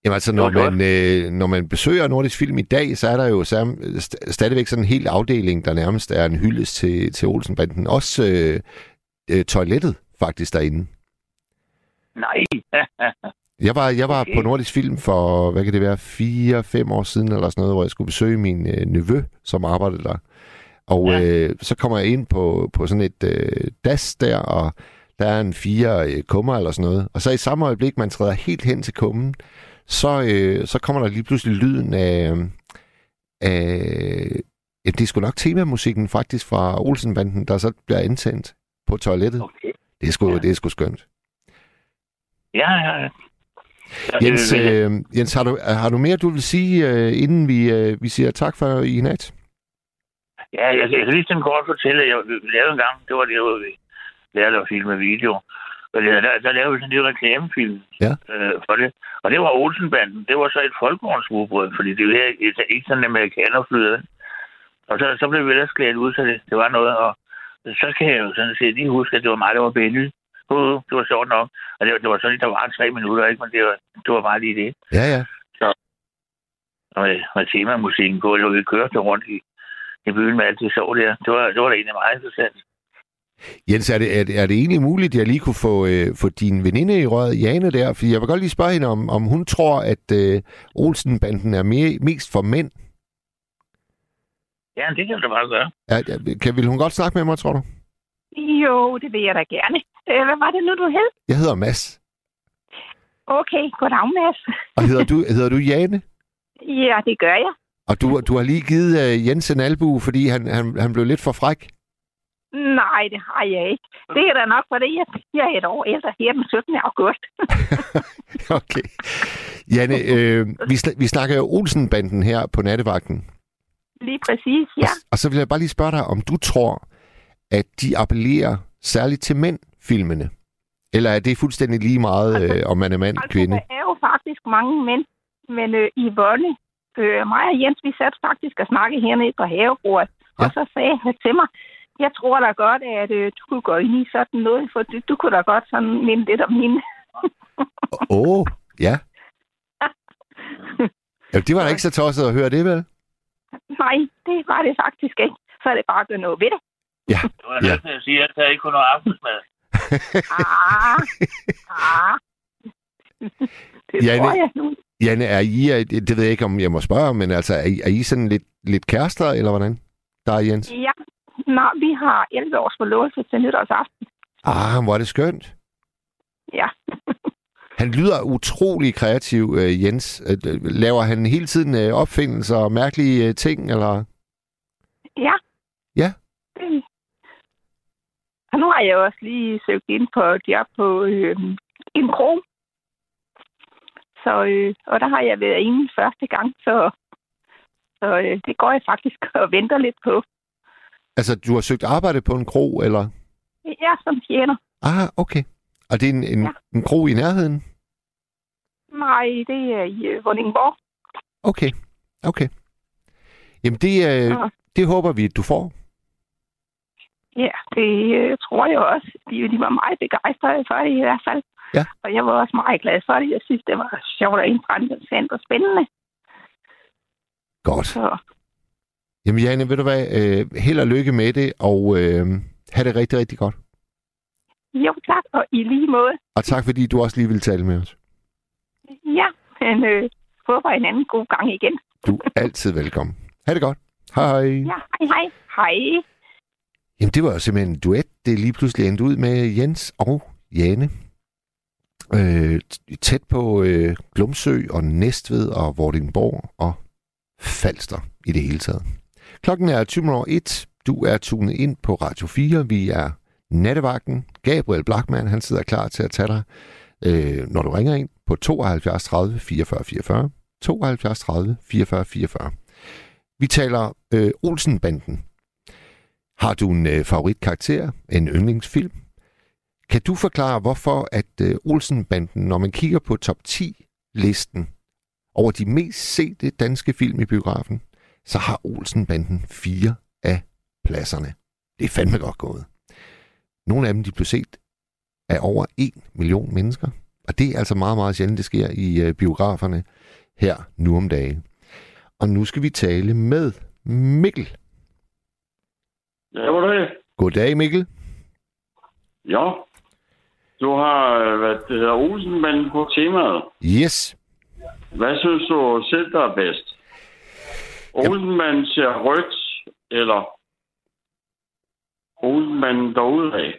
Jamen altså, når man, øh, når man besøger Nordisk Film i dag, så er der jo sam, st- stadigvæk sådan en hel afdeling, der nærmest er en hyldest til, til Olsenbanden. Også øh, øh, toilettet faktisk derinde. Nej. Jeg var, jeg var Okay. på Nordisk Film for, hvad kan det være, fire-fem år siden eller sådan noget, hvor jeg skulle besøge min øh, nevø, som arbejdede der. Og Ja. øh, så kommer jeg ind på, på sådan et øh, das der, og der er en fire øh, kummer eller sådan noget. Og så i samme øjeblik, man træder helt hen til kummen, så, øh, så kommer der lige pludselig lyden af... af ja, det er sgu nok temamusikken faktisk fra Olsenbanden, der så bliver antændt på toilettet. Okay. Det er sgu, Ja. det er sgu skønt. Ja, ja, ja. Jens, øh, Jens har, du, har du mere, du vil sige, øh, inden vi, øh, vi siger tak for i nat? Ja, jeg, jeg kan lige sådan kort fortælle, at jeg lavede en gang, det var det, hvor vi lærte at filme video. Og Der, der, der lavede vi sådan en lille reklamefilm Ja. øh, for det. Og det var Olsenbanden. Det var så et folkevognsrugbrød, fordi det var ikke, ikke sådan en amerikanerflyet. Og så, så blev vi ellers klædt ud, så det, det var noget. Og så kan jeg jo sådan set lige huske, at det var mig, der var Benny. Uh, det var sjovt nok. Og det, var- det var sådan, der var tre minutter, ikke? Men det var, det var bare lige det. Ja, ja. Og med, med temamusikken på, var, vi kørte rundt i, i byen med alt det så der. Det var, det var da egentlig meget interessant. Jens, er det, er, det, er det egentlig muligt, at jeg lige kunne få, øh, få din veninde i røret, Jane, der? Fordi jeg vil godt lige spørge hende, om, om hun tror, at øh, Olsenbanden er mere, mest for mænd. Ja, det kan du bare gøre. Er, er- kan, vil hun godt snakke med mig, tror du? Jo, det vil jeg da gerne. Øh, Hvad var det nu, du hed? Jeg hedder Mads. Okay, goddag, Mads. Og hedder du, hedder du Jane? Ja, det gør jeg. Og du, du har lige givet øh, Jens en albu, fordi han, han, han blev lidt for fræk. Nej, det har jeg ikke. Det er da nok, fordi jeg bliver et år ældre her den 17. august. Okay. Janne, øh, vi, sn- vi snakker jo Olsenbanden her på nattevagten. Lige præcis, ja. Og, og så vil jeg bare lige spørge dig, om du tror, at de appellerer særligt til mænd, filmene? Eller er det fuldstændig lige meget, Altså- øh, om man er mand eller Altså, kvinde? der er jo faktisk mange mænd, men øh, i Vonne, øh, mig og Jens, vi satte faktisk og snakkede hernede på havebordet, ja. og så sagde han til mig, jeg tror da godt, at øh, du kunne gå ind i sådan noget, for du, du kunne da godt sådan minde lidt om hende. Åh, oh, ja. ja. Det var da ikke så tosset at høre det, vel? Nej, det var det faktisk ikke. Så er det bare at gøre noget ved det. Ja, Det var Ja. nødt til at sige, at der ikke kunne noget aftensmad. Ah, ah. det Janne- tror jeg nu. Janne, er I, er- det ved jeg ikke, om jeg må spørge, men altså, er I, er I sådan lidt, lidt kærester, eller hvordan? Der er Jens. Ja, Nå, vi har 11 års forlovelse til nytårsaften. Ah, hvor er det skønt. Ja. Han lyder utrolig kreativ, øh, Jens. Øh, Laver han hele tiden øh, opfindelser og mærkelige ting, eller? Ja. Ja. Det. Og nu har jeg også lige søgt ind på et job på øh, en krog. Så, øh, og der har jeg været inde første gang, så, så øh, det går jeg faktisk og venter lidt på. Altså, du har søgt arbejde på en kro, eller? Ja, som tjener. Ah, okay. Og det er en, en, Ja. en kro i nærheden? Nej, det er i øh, Vordingborg. Okay, okay. Jamen, det, øh, Ja. det håber vi, at du får. Ja, det øh, tror jeg også. De, de var meget begejstrede for det i hvert fald. Ja. Og jeg var også meget glad for det. Jeg synes, det var sjovt og interessant og spændende. Godt. Så Jamen, Janne, ved du hvad? Øh, held og lykke med det, og øh, have det rigtig, rigtig godt. jo, tak. Og i lige måde. Og tak, fordi du også lige vil tale med os. Ja, men øh, håber en anden god gang igen. Du er altid velkommen. Ha' det godt. Hej. Ja, hej hej. Hej. Jamen, det var jo simpelthen en duet, det lige pludselig endte ud med Jens og Jane. Øh, tæt på øh, Glumsø og Næstved og Vordingborg og Falster i det hele taget. Klokken er 20.01. Du er tunet ind på Radio 4. Vi er nattevagten. Gabriel Blackman, han sidder klar til at tage dig, øh, når du ringer ind på 72 30 44 44. 72 30 44 44. Vi taler øh, Olsenbanden. Har du en øh, favoritkarakter, en yndlingsfilm? Kan du forklare, hvorfor at øh, Olsenbanden, når man kigger på top 10-listen over de mest sete danske film i biografen, så har Olsenbanden fire af pladserne. Det er fandme godt gået. Nogle af dem de blev set af over en million mennesker. Og det er altså meget, meget sjældent, det sker i øh, biograferne her nu om dagen. Og nu skal vi tale med Mikkel. Ja, goddag. Goddag, Mikkel. Ja. Du har, øh, hvad det hedder, Olsenmanden på temaet. Yes. Hvad synes du selv, der er bedst? Olsenmanden ser rødt, eller Olsenmanden derudad?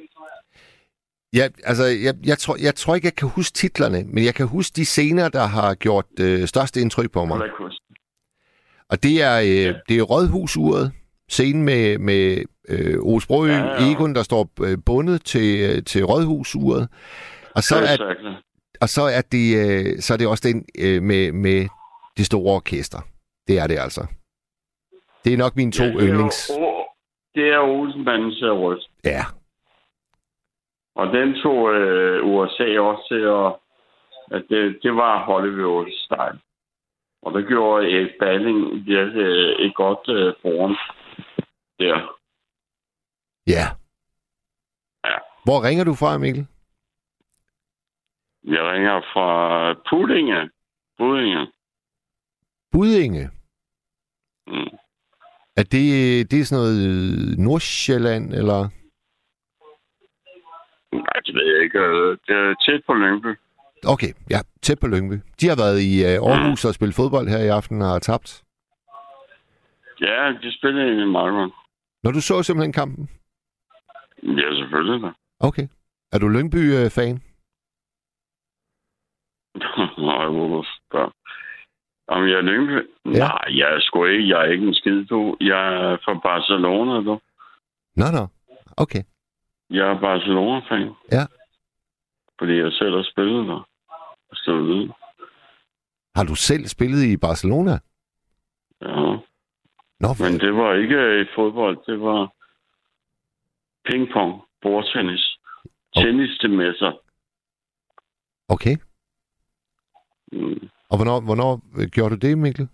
Ja, altså, jeg, jeg, tror, jeg tror ikke, jeg kan huske titlerne, men jeg kan huske de scener, der har gjort øh, største indtryk på mig. Og det er, øh, det er Rådhusuret, scenen med, med øh, Osbro ja, Ja. Egon, der står øh, bundet til, øh, til Rådhusuret. Og så er, og så er, det, øh, så er det også den øh, med, med det store orkester. Det er det altså. Det er nok mine to Ja, det er yndlings. Det er Olsenmanden ser rødt. Ja, Og den tog øh, USA også til at... At det, det var Hollywood-style. Og der gjorde Erik Balling virkelig et godt øh, foran der. Ja. Ja. Hvor ringer du fra, Mikkel? Jeg ringer fra Puddinge. Puddinge. Budinge. Mm. Er det, det er sådan noget øh, Nordsjælland, eller? Nej, det ved jeg ikke. Det er tæt på Lyngby. Okay, ja, tæt på Lyngby. De har været i øh, Aarhus Mm. og spillet fodbold her i aften og har tabt. Ja, de spillede i Malmø. Når du så simpelthen kampen? Ja, selvfølgelig da. Okay. Er du Lyngby-fan? Nej, hvorfor spørge? Om jeg er Lyngby? Ja. Nej, jeg er sgu ikke. Jeg er ikke en skid, du. Jeg er fra Barcelona, du. Nå, nå. Okay. Jeg er Barcelona-fan. Ja. Fordi jeg selv har spillet der. Stået ved. Har du selv spillet i Barcelona? Ja. Nå, Men det var ikke i fodbold. Det var pingpong, bordtennis, Oh. tennis til messer. okay. Mm. Og hvornår, hvornår øh, gjorde du det, Mikkel?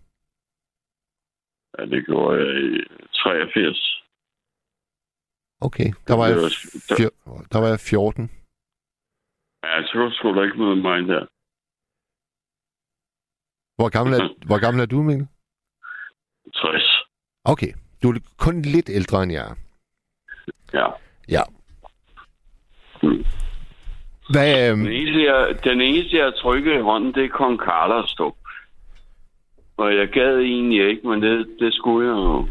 Ja, det gjorde jeg i 83. Okay. Der var, jeg, fjer- der var jeg 14. Ja, så skulle du ikke møde mig der. Hvor gammel er, hvor gammel er du, Mikkel? 60. Okay. Du er kun lidt ældre end jeg er. Ja. Ja. Mm. Hvad, øhm, Den eneste, jeg, den eneste, jeg trykker i hånden, det er Kong Carlos, dog. Og jeg gad egentlig ikke, men det, det skulle jeg jo.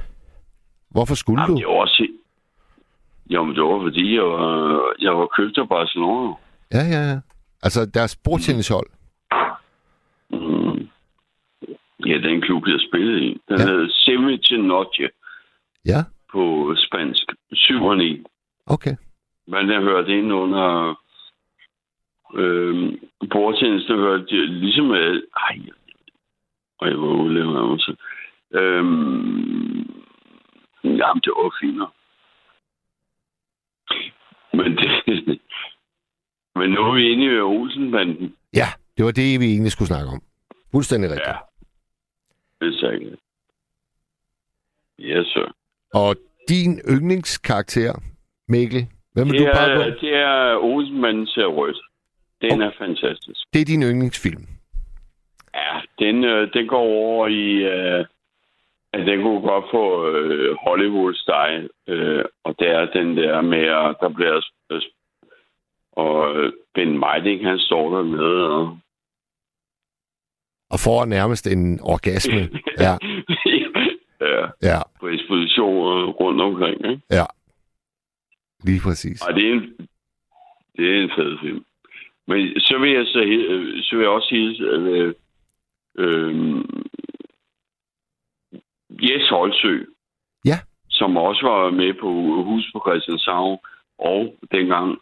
hvorfor skulle Jamen, du? det var også... Jo, men det var fordi, jeg var, jeg var købt af Barcelona. Ja, ja, ja. Altså, deres bordtennishold. Mm. Ja, den klub, jeg spillede i. Den Ja. hed Ceviche Noche Ja, på spansk. 7 og 9. okay. Men jeg hørte ind under øh, bordtennis, der hørte jeg ligesom med, ej, og jeg var udlevet af mig så. Øhm, jamen, det var nok. Men, det, men nu er vi inde i Olsenbanden. Ja, det var det, vi egentlig skulle snakke om. Fuldstændig rigtigt. Ja. Det er sikkert. Yes, sir. Og din yndlingskarakter, Mikkel, hvem vil Det du pege er, på? det er Olsenmanden ser rødt. Den er fantastisk. Det er din yndlingsfilm. Ja, den, øh, den går over i... Øh, at den kunne godt få øh, Hollywood-style. Øh, og det er den der med, at der bliver... Øh, og øh, Ben Meiding, han står der med. Og... Og får nærmest en orgasme. Ja, ja, ja, på ekspositioner rundt omkring. Ikke? ja. Lige præcis. Og det er en, det er en fed film. Men så vil jeg, så, øh, så vil jeg også sige, øh, øh, Jes Holsø, Ja. som også var med på Hus på Christianshavn, og dengang,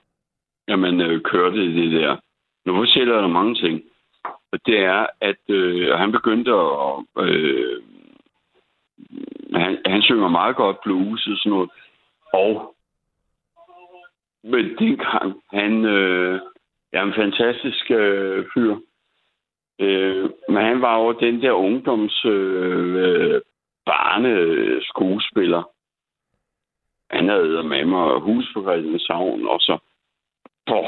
at man øh, kørte det der. Nu fortæller der mange ting. Og det er, at øh, han begyndte at... Øh, han, han synger meget godt blues og sådan noget. Og men dengang, han øh, er en fantastisk øh, fyr. Øh, men han var jo den der ungdoms øh, barneskuespiller. barne øh, skuespiller. Han havde med mig hus på Christianshavn, og så... Åh,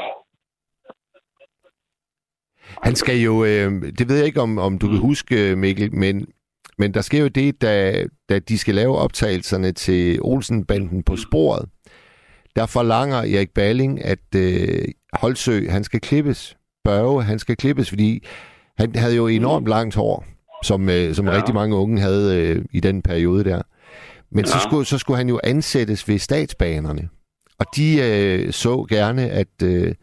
Han skal jo, øh, det ved jeg ikke, om, om du kan huske, øh, Mikkel, men, men der sker jo det, da, da de skal lave optagelserne til Olsenbanden på sporet. Der forlanger Erik Balling, at øh, Holsø, han skal klippes. Børge, han skal klippes, fordi han havde jo enormt langt hår, som, øh, som ja. Rigtig mange unge havde øh, i den periode der. Men så, Ja. skulle, så skulle han jo ansættes ved statsbanerne. Og de øh, så gerne, at øh,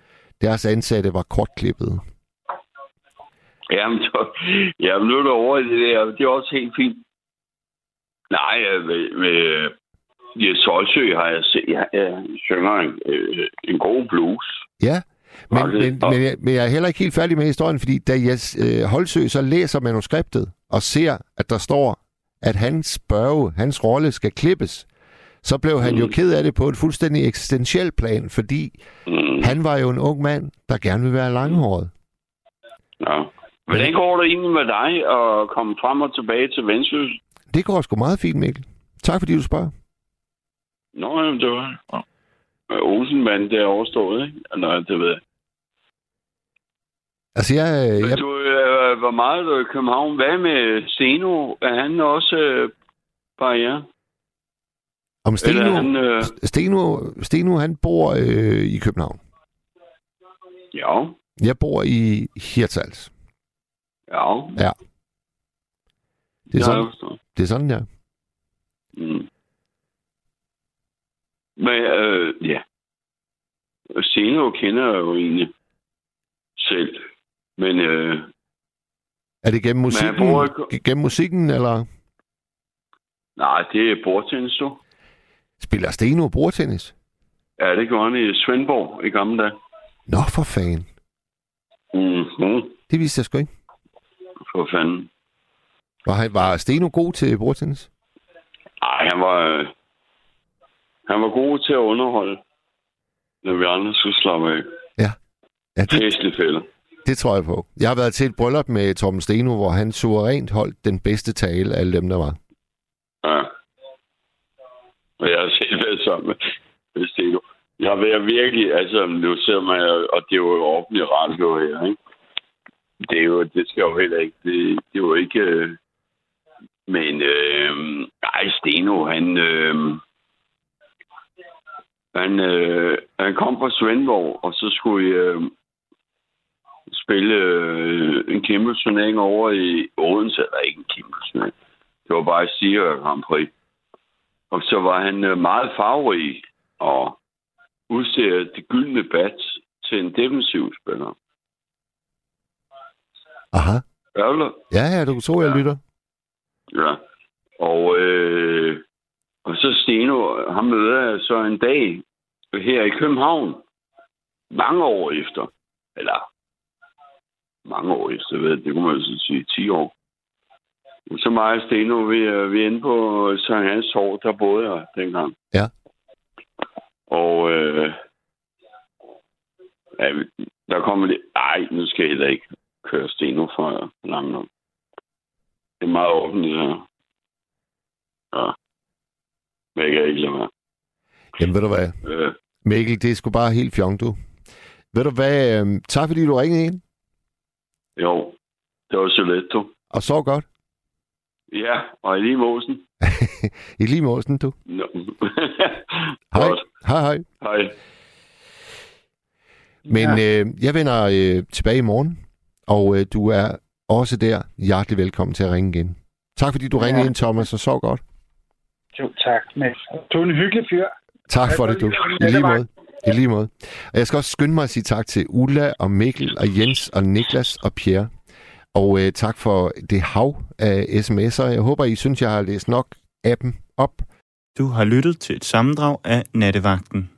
deres ansatte var kortklippet. Jamen, så, jamen, nu er du over i det der. Det er også helt fint. Nej, med, med Jes Holsø har jeg set, jeg, jeg synger en, øh, en god blues. Ja, men, det- men, og- men, jeg, men jeg er heller ikke helt færdig med historien, fordi da jeg øh, Holsø så læser manuskriptet og ser, at der står, at hans børge, hans rolle skal klippes, så blev han jo Mm. ked af det på et fuldstændig eksistentiel plan, fordi Mm. han var jo en ung mand, der gerne vil være langhåret. Ja. Hvordan går det egentlig med dig at komme frem og tilbage til Vendsyssel? Det går sgu meget fint, Mikkel. Tak fordi du spørger. Nå, jamen, det var... Ja. Olsenmand, det er overstået, ikke? Eller, det ved jeg. Altså, jeg, Men jeg, du, øh, hvor meget du i København? Hvad med Steno? Er han også øh, barriere? om Steno, Eller er han... Øh, Steno, Steno, han bor øh, i København. ja, Jeg bor i Hirtshals. Ja. Det er har sådan, det er sådan, der. Mm. Men øh, ja. Steno kender jeg jo egentlig selv. Men øh, Er det gennem musikken, i- gennem musikken eller nej, det er bordtennis, du. spiller Steno bordtennis? Ja, det gjorde han i Svendborg i gamle dage. Nå, for fanden. Mm-hmm. Det vidste jeg sgu ikke. For fanden. Var, han, var Steno god til bordtennis? Ej, han var, øh, han var god til at underholde, når vi andre skulle slappe af. Ja, det, Fæstlig fælder. det tror jeg på. Jeg har været til et bryllup med Torben Steno, hvor han suverænt holdt den bedste tale af alle dem, der var. Ja. Og jeg har selv været sammen med, med Steno. Jeg har været virkelig, altså nu sidder man, og det er jo offentlig radio her, ikke? Det er jo, det skal jo heller ikke, det, det var ikke, øh, men, øh, ej, Steno, han, øh, han, øh, han kom fra Svendborg, og så skulle jeg øh, spille øh, en kæmpe turnering over i Odense, eller ikke en kæmpe turnering. Det var bare Stiger Grand Prix. Og så var han øh, meget farverig og udstede det gyldne bat til en defensiv spiller. Aha. Ørler? Ja, ja, du kan tro, jeg Ja. lytter. Ja. Og, øh, og så Steno, ham møder jeg så en dag her i København. Mange år efter. Eller mange år efter, ved det kunne man så sige, 10 år. Så mig og Steno, vi, er- vi er inde på Sankt Hans Torv, der boede jeg dengang. Ja. Og øh, ja, der kommer det, ej, nu skal jeg heller ikke køre Steno for langt nok. Det er meget offentligt her. Ja. Men jeg kan ikke lade være. Jamen, ved du hvad? Øh, Mikkel, det er sgu bare helt fjong, du. Ved du hvad? øhm, tak fordi du ringede ind, jo, det var så let, du. og sov godt. Ja, og i lige måsen. I lige måsen, du. No. Hej. Hej, hej. Hej. Men ja. øh, jeg vender øh, tilbage i morgen, og øh, du er også der hjertelig velkommen til at ringe igen. Tak fordi du Ja. ringede ind, Thomas, og sov godt. Jo, tak. Men du er en hyggelig fyr. Tak for det, du. I lige måde. I lige måde. Og jeg skal også skynde mig at sige tak til Ulla og Mikkel og Jens og Niklas og Pierre. Og øh, tak for det hav af sms'er. Jeg håber, I synes, jeg har læst nok af dem op. Du har lyttet til et sammendrag af Nattevagten.